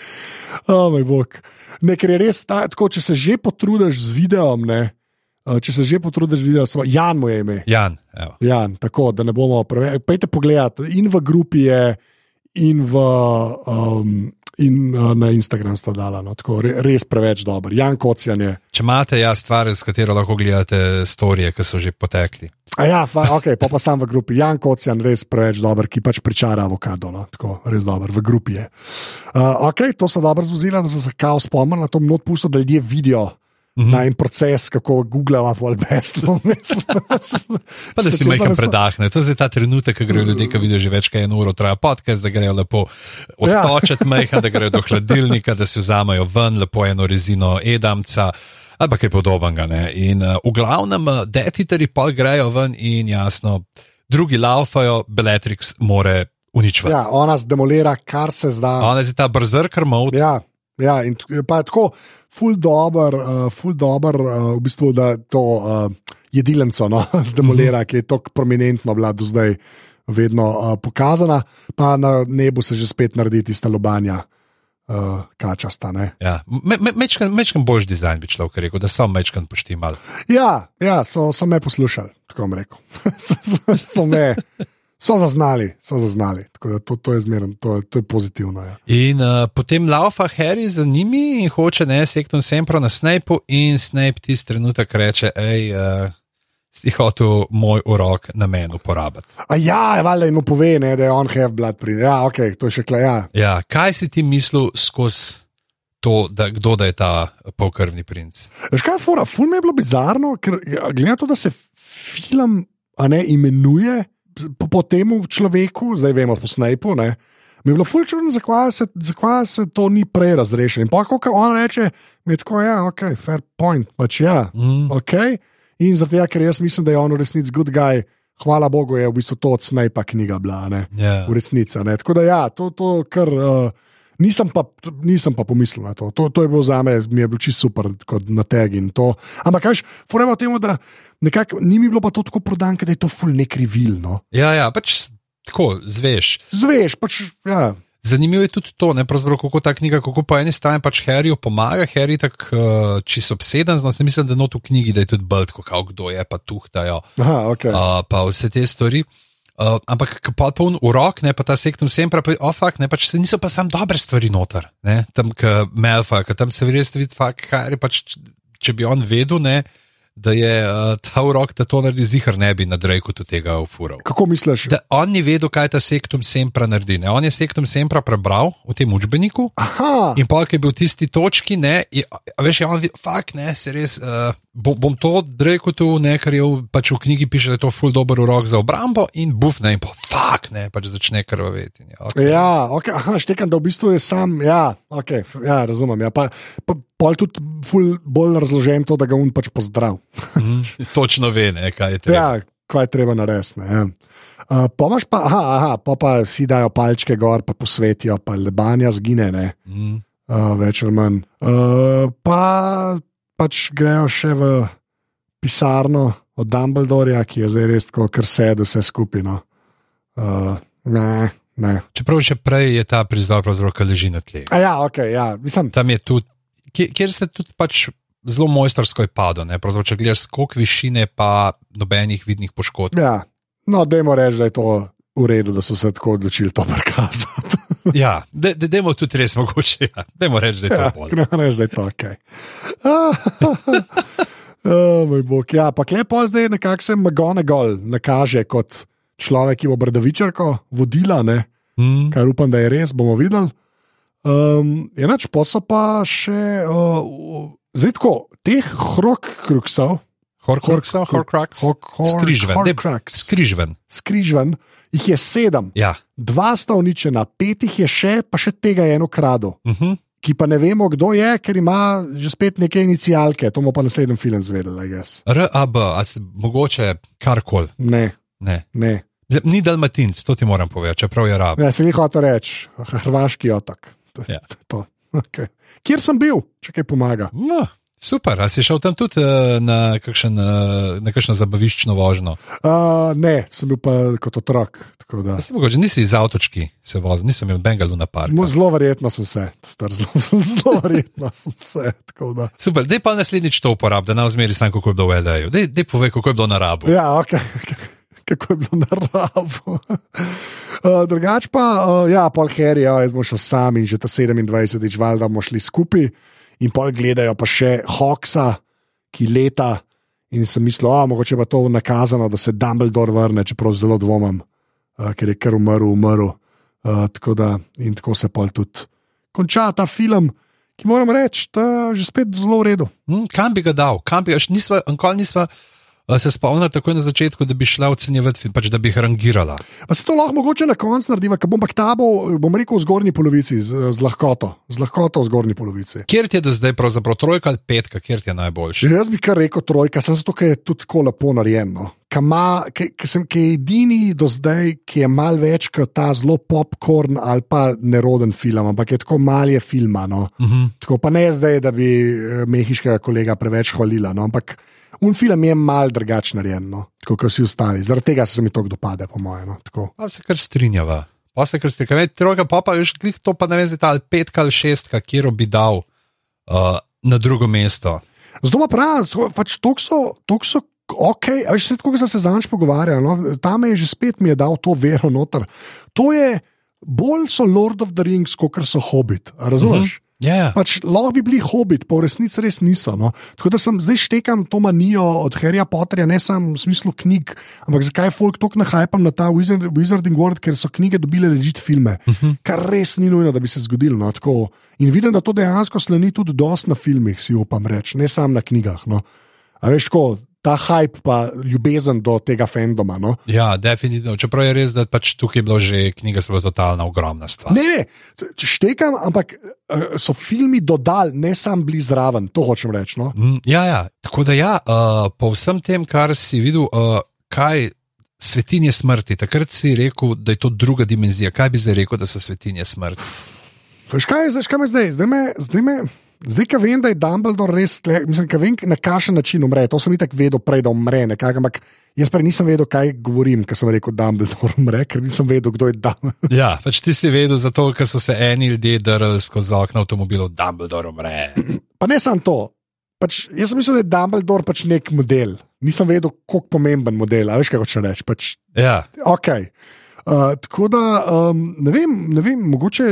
O moj bog. Ne, ker je res ta, tako, če se že potrudiš z videom, ne, če se že potrudiš z videom, samo Jan mu je ime. Jan, evo. Jan, tako da ne bomo preveč. Pejte pogledat, in v grupi je, in, v, um, in uh, na Instagram sta dala. No, tako, re, res preveč dober. Jan Kocjan je. Če imate ja stvar, s katero lahko gledate storije, ki so že potekli. A ja, fa, ok, pa pa sam v grupi. Jan Kocjan, res preveč dober, ki pač pričara avokado. No, tako, res dober, v grupi je. Uh, ok, to so dobro zvozila, da sem se kao spomnil na to mnogo pusto, da ljudje vidijo. -hmm. Na en proces, kako googlava pol beslo. Pa da si majhen predahne. To je zdaj ta trenutek, ko grejo ljudje, ki vidijo že več kot eno uro, traja podcast, da grejo lepo odtočiti ja. majhen, da grejo do hladilnika, da si vzamajo ven lepo eno rezino edamca. Ali pa kaj podobnega. Ne? In uh, v glavnem, uh, detiteri pa grejo ven in jasno, drugi laufajo, Bellatrix more uničiti. Ja, ona zdemolira, kar se zda. Ona je ta brzrkar mod. Ja, ja, in pa je tako, ful dobr, uh, ful dobr, uh, v bistvu, da to uh, jedilnico no, zdemolira, ki je tako prominentno bila do zdaj vedno uh, pokazana, pa na nebu se že spet naredi tista lobanja. Uh, kačasta. Ja. Me, me, mečkan, mečkan boljši dizajn bi človek rekel, da so mečkan poštimali. Ja, ja so, so me poslušali, tako bom rekel. so, so, so, me, so zaznali, so zaznali. To, to je zmeren, to, to je pozitivno. Ja. In uh, potem laufa Harry za njimi in hoče ne sektom sempro na Snapu in Snape tisti trenutek reče, hej. Uh, Si hotel moj urok na meni uporabiti. A ja, valjda jim pove, ne, da je on have blood print. Ja, ok, to je še klej. Ja. ja, kaj si ti mislil skozi to, da, kdo da je ta polkrvni princ? Veš kaj, fora, ful mi je bilo bizarno, ker ja, glede na to, da se film ne, imenuje po, po tem človeku, zdaj vemo po Snapu. Ne, Mi je bilo ful čudno, zakaj se, zakaj se to ni prej razrešilo. In pa, ko on reče, mi je tako, ja, ok, fair point, pač ja, mm. ok. In zato, ja, ker jaz mislim, da je on v resnici good guy. Hvala Bogu, je v bistvu to od Snajpa knjiga bila, ne, yeah. v resnici. Ne. Tako da, ja, to, to kar. Uh, Nisem pa, nisem pa pomislil na to. To, to je bilo za me, mi je bilo čisto super, kot na tegi. Ampak, kaj, furemo temu, da nekako ni mi bilo pa to tako prodan, da je to ful nekrivilno. Ja, ja, pač tako, zveš. Zveš, pač, ja. Zanimivo je tudi to, ne, kako ta knjiga, kako po eni strani pač Harryju pomaga, Harry je tako uh, čisto obseden, zdaj mislim, da not v knjigi, da je tudi belt, kako kdo je, pa tuhtajo. Aha, okay. uh, pa vse te stvari. Uh, ampak pa poln urok, ne pa ta sektum sem pravi, ofak, ne pač se niso pa sam dobre stvari noter, ne, tam, k Melfa, tam se res vidi, fakt, kaj je pač, če bi on vedel, ne da je uh, ta urok, da to naredi zihar, ne bi na Drejku tega ufuril. Kako misliš? Da on ni vedel, kaj ta sektum sempra naredi. Ne? On je sektum sempra prebral v tem učbeniku. Aha. In pa, ki je bil v tisti točki, ne, je, veš, je on, fakt, ne, se res. Uh, bom, bom to rekel tu, ne, ker je v, pač v knjigi piše, da je to ful dobr urok za obrambo in buf, ne, in pa fuk, ne, pač začne krvaveti. Okay. Ja, okay, aha, štekam, da v bistvu je sam, ja, okay, ja razumem. Ja, pa, pa, je tudi ful bolj razložen to, da ga on pač pozdrav. mm, točno ve, ne, kaj je treba. Ja, kaj je treba narediti. Ja. Uh, pa imaš pa, aha, aha, pa, pa si dajo palčke gor, pa posvetijo, pa lebanja zgine, ne. Mm. Uh, več ali manj. Uh, pa pač grejo še v pisarno od Dumbledorja, ki je zdaj res tako, ker sedaj vse skupino. Uh, ne, ne. Čeprav še prej je ta prizor, ki leži na tleh. Ja, okay, ja, mislim, Tam je tudi, kjer, se tudi pač zelo mojstersko je padlo. Če gledaš skok višine, pa nobenih vidnih poškodb. Ja, no, dajmo reči, da je to v redu, da so se tako odločili to prikazati. ja, da de, de, tudi res mogoče. Ja. Dajmo reči, da je ja, to bolje. Dajmo reči, da je to ok. oh, moj bog. Ja, pa klepo zdaj nekako se McGonagall nakaže kot človek, ki bo brdavičarko vodila, ne? Mm. kar upam, da je res, bomo videli. Um, Enač pa so pa še, uh, zdaj tako, teh hrok Horcruxov, Horcrux, Skrižven, Skrižven. Skrižven, jih je sedem. Ja. Dva sta uničena, pet jih je še, pa še tega je eno krado. Uh -huh. Ki pa ne vemo, kdo je, ker ima že spet neke inicijalke, to bomo pa naslednjem filmu zvedeli. RAB, ali se mogoče karkoli. Ne. ne. ne. Zdaj, ni Dalmatinc, to ti moram povedati, čeprav je rab. Ja, se mi hoče reči, hrvaški otok. To, ja. to. Okay. Kjer sem bil, če kaj pomaga? No. Super, a si šel tam tudi uh, na, kakšen, uh, na kakšno zabaviščno vožnjo? Uh, ne, sem bil pa kot otrok. mogoče nisi iz avtočki se vozil, nisem imel Bengalu na parku. Mo- Zelo verjetno sem se, star, zelo, zelo verjetno sem se. Super, dej pa naslednjič to uporab, da nam zmeri sam, kako je bilo v LA-ju. Dej, dej povej, kako je bilo na rabu. Ja, ok. Kako je bilo na rabu. Uh, drugač pa, uh, ja, pol Harry, ja, jaz bom šel sam in že ta 27. valjda bomo šli skupaj, in pol gledajo pa še Hawksa, ki leta. In sem mislil, da mogoče pa to nakazano, da se Dumbledore vrne, čeprav zelo dvomim, uh, ker je kar umrl, umrl. Uh, tako da, in tako se pol tudi konča ta film, ki moram reči, da je že spet zelo v redu. Hm, kam bi ga dal? Kam bi ga, nisva, nikoli nisva se spomnila takoj na začetku, da bi šla ocenjevati pač da bi jih rangirala. Pa se to lahko mogoče na koncu naredi, ker bom pa ta bo, bom rekel, v zgornji polovici, z, z lahkoto, z lahkoto v zgornji polovici. Kjer ti je do zdaj pravzaprav trojka ali petka, kjer ti je najboljši? Jaz bi kar rekel trojka, samo zato, ker je tudi tako lepo narejeno. Ki je edini do zdaj, ki je mal več kot ta zelo popkorn ali pa neroden film, ampak je tako malje filma. No. Uh -huh. Tako pa ne zdaj, da bi eh, mehiškega kolega preveč hvalila, no. ampak un film je mal drugačen no. tako kot vsi ostali. Zaradi tega se mi to dopade, po mojem. No. Pa se kar strinjava. Pa se kar strinjava. Trojka, pa pa veš, klih to pa ne zdaj ta ali petka ali šestka, kjer bi dal uh, na drugo mesto. Zato pa pravi, pač to so. tok so Ok, veš, tako kot sem se zanj pogovarjal, no, tam je že spet mi je dal to vero noter. To je bolj so Lord of the Rings, kot so Hobbit. Razumeš? Uh -huh. Ja, ja. Pač lahko bi bili hobit, pa v resnici res niso. No. Tako da sem zdaj štekam to manijo od Harryja Potterja, ne samo v smislu knjig, ampak zakaj je folk tako nahajpam na ta Wizard, Wizarding World, ker so knjige dobile ležit filme, uh -huh. kar res ni nujno, da bi se zgodilo. No, tako. in vidim, da to dejansko sloni tudi dost na filmih, si upam reči, ne samo na knjigah. No. A veš, ko ta hype, pa ljubezen do tega fandoma. No. ja, definitivno. Čeprav je res, da pač tukaj je bilo že knjiga, zelo totalna, ogromna stvar. Ne, ne, štekam, ampak uh, so filmi dodali, ne sam bili zraven, to hočem reči. No. Mm, ja, ja. Tako da, ja, uh, po vsem tem, kar si videl, uh, kaj svetinje smrti, takrat si rekel, da je to druga dimenzija. Kaj bi zdaj rekel, da so svetinje smrti? Veš kaj, je zdaj, kaj me zdaj? Zdaj, me, zdaj, me, zdaj ko vem, da je Dumbledore res, tle, mislim, ko vem, na kakšen način umre, to sem itak vedel prej, da umre, nekak, ampak jaz prej nisem vedel, kaj govorim, ko sem rekel, da Dumbledore umre, ker nisem vedel, kdo je Dumbledore. Ja, pač ti si vedel, zato ker so se eni ljudje drli skozi okno avtomobilov, Dumbledore umre. Pa ne samo to. Pač, jaz sem mislil, da je Dumbledore pač nek model. Nisem vedel, kako pomemben model. A veš, kaj hočeš reči. Pač, Ja, okay. uh, tako da um, ne vem, ne vem, mogoče.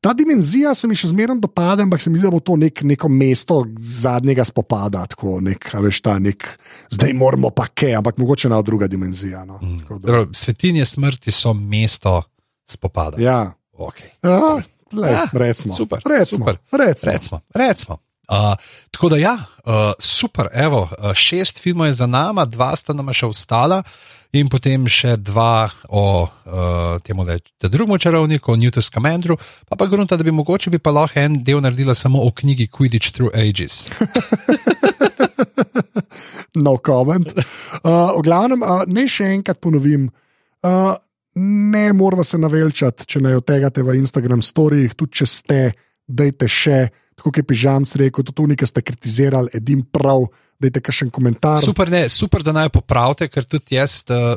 Ta dimenzija se mi še zmeraj dopada, ampak se mi zdi, da bo to nek, neko mesto zadnjega spopada. Tako, nek, veš, ta nek, zdaj moramo pa kaj, ampak mogoče ena druga dimenzija. No. Tako da- Dobro, svetinje smrti so mesto spopada. Ja, Okay. ja, lej, Ja, recimo. super, recimo, super. recimo. Recimo, recimo. Uh, tako da, ja, uh, super, evo, šest filmov je za nami, dva sta nam še ostala, in potem še dva o uh, tem drugem čarovniku, o Newtonu Scamandru, pa pa grunta, da bi mogoče bi pa lahko en del naredila samo o knjigi Quidditch Through Ages. no comment. Uh, v glavnem, uh, ne še enkrat ponovim. Uh, ne moramo se navelčati, če ne otegate v Instagram storijih, tudi če ste, dajte še, tako je Pižamc rekel, to nekaj ste kritizirali, edin prav, dajte kakšen komentar. Super, ne, super, da naj popravite, ker tudi jaz. Uh,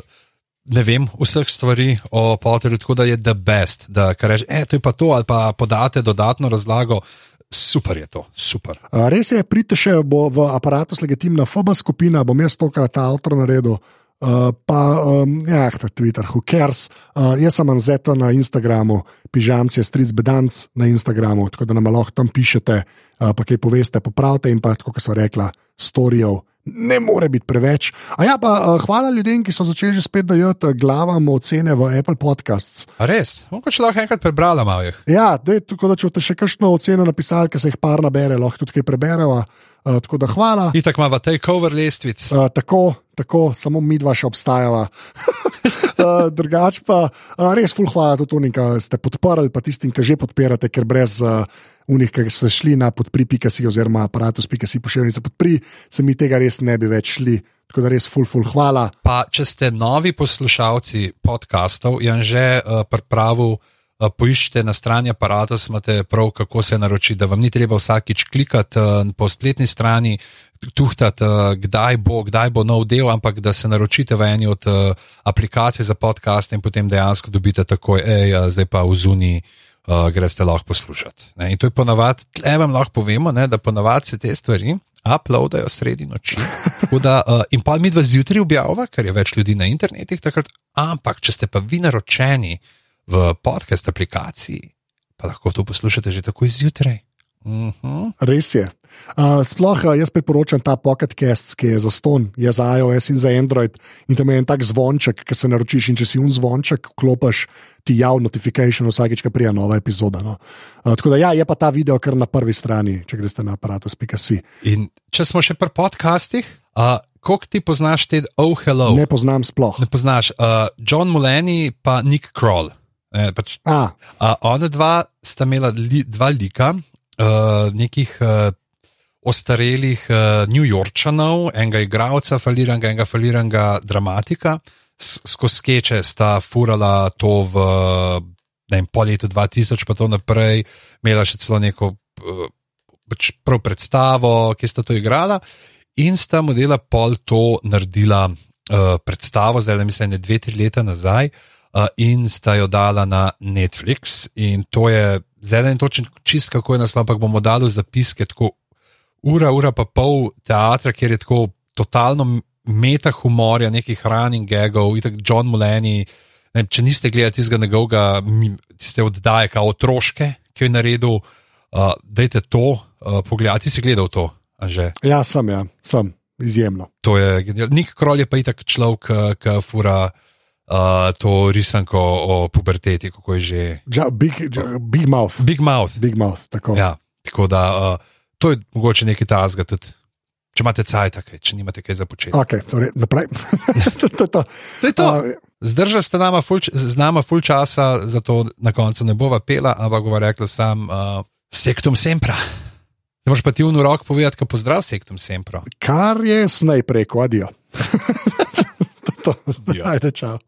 Ne vem vseh stvari o Potterju, tako da je the best, da rečeš, e, to je pa to, ali pa podate dodatno razlago. Super je to, super. Res je, pridite še v aparatu legitimna FB skupina, bom jaz tokrat avtor naredil. Uh, pa, um, ja, ta Twitter, who cares. Uh, jaz sem Anzeto na Instagramu, pižamci je stric bedanc na Instagramu, tako da nam lahko tam pišete, uh, pa kaj poveste, popravite in pa, kot so rekla, storijev. Ne more biti preveč. A ja, pa uh, hvala ljudem, ki so začeli že spet dajati glavam ocene v Apple Podcasts. A res, mogoče lahko enkrat prebrala malo jih. Ja, dej, tako da če boste še kakšno oceno napisali, ki se jih par nabere, lahko tudi kaj prebereva. Uh, tako da hvala. Itak ima v tej cover lestvic. Uh, tako, tako, samo mi dva še obstajava. uh, drugač pa uh, res ful hvala tudi ki ste podprli, pa tistim, ki že podpirate, ker brez uh, unih, ki so šli na podpri.si oziroma aparatus.si pošiljnice podpri, se mi tega res ne bi več šli. Tako da res ful, ful hvala. Pa če ste novi poslušalci podkastov, je že uh, pripravil uh, poiščite na strani aparata, imate prav, kako se naročiti, da vam ni treba vsakič klikati uh, po spletni strani, tuhtati, uh, kdaj, bo, kdaj bo nov del, ampak da se naročite v eni od uh, aplikacij za podcast in potem dejansko dobite takoj, hej, uh, zdaj pa v zuni. Uh, greste lahko poslušati. Ne? In to je ponavadi, tle vam lahko povemo, ne, da ponavadi se te stvari uploadajo sredi noči. Da, uh, in pa mi dva zjutraj objavlja, ker je več ljudi na internetu takrat. Ampak, če ste pa vi naročeni v podcast aplikaciji, pa lahko to poslušate že takoj zjutraj. Uh -huh. Res je. Uh, sploh uh, jaz priporočam ta Pocket Cast, ki je za ston, je za iOS in za Android. In tam je en tak zvonček, ki se naročiš, in če si un zvonček, klopiš ti jav notifikation vsakeč, ko prija nova epizoda. No. Uh, tako da ja, je pa ta video kar na prvi strani, če greste na aparatus.si. In če smo še pri podcastih, uh, koliko ti poznaš te Oh Hello? Ne poznam sploh. Ne poznaš uh, John Mulaney pa Nick Kroll. Eh, pač, A, uh, ona dva sta imela li, dva lika, uh, nekih uh, ostarelih uh, New Yorkčanov, enega igralca, faliranga, enega faliranga dramatika. Skozi skeče sta furala to v ne vem, po letu 2000, pa to naprej, imela še celo neko uh, pač prav predstavo, ki sta to igrala. In sta modela pol to naredila uh, predstavo, zdaj le mislim, da dve, tri leta nazaj, uh, in sta jo dala na Netflix. In to je zdaj ne točen čist, kako je naslov, ampak bomo dali zapiske, tako ura, ura pa pol teatra, kjer je tako totalno meta humorja, nekih running gagov, itak John Mulaney. Ne, če niste gledali tistega njegovega, mi- tiste oddaje, kao otroške, ki jo je naredil, uh, dajte to uh, pogledati. Ti si gledal to, Anže? ja, sem, ja, sem izjemno. To je genialno. Nik Krol je pa itak človek, ki fura uh, to risanko o puberteti, kako je že. Ja, big, ja, big mouth. Big Mouth. Big mouth tako. Ja, tako da uh, to je mogoče nekaj tazga tudi. Če imate cajt, okay, če nimate kaj za početi. Okay, torej, naprej. to, to, to. To je to. A, Zdržali ste nama ful, z nama ful časa, zato na koncu ne bova pela, ampak bova rekla sam uh, sektum sempra. Ne moreš pa ti v rok povedati, kako pozdrav sektum sempra. kar je snaj preko, adijo. to, to. Adijo. Ajde, čau.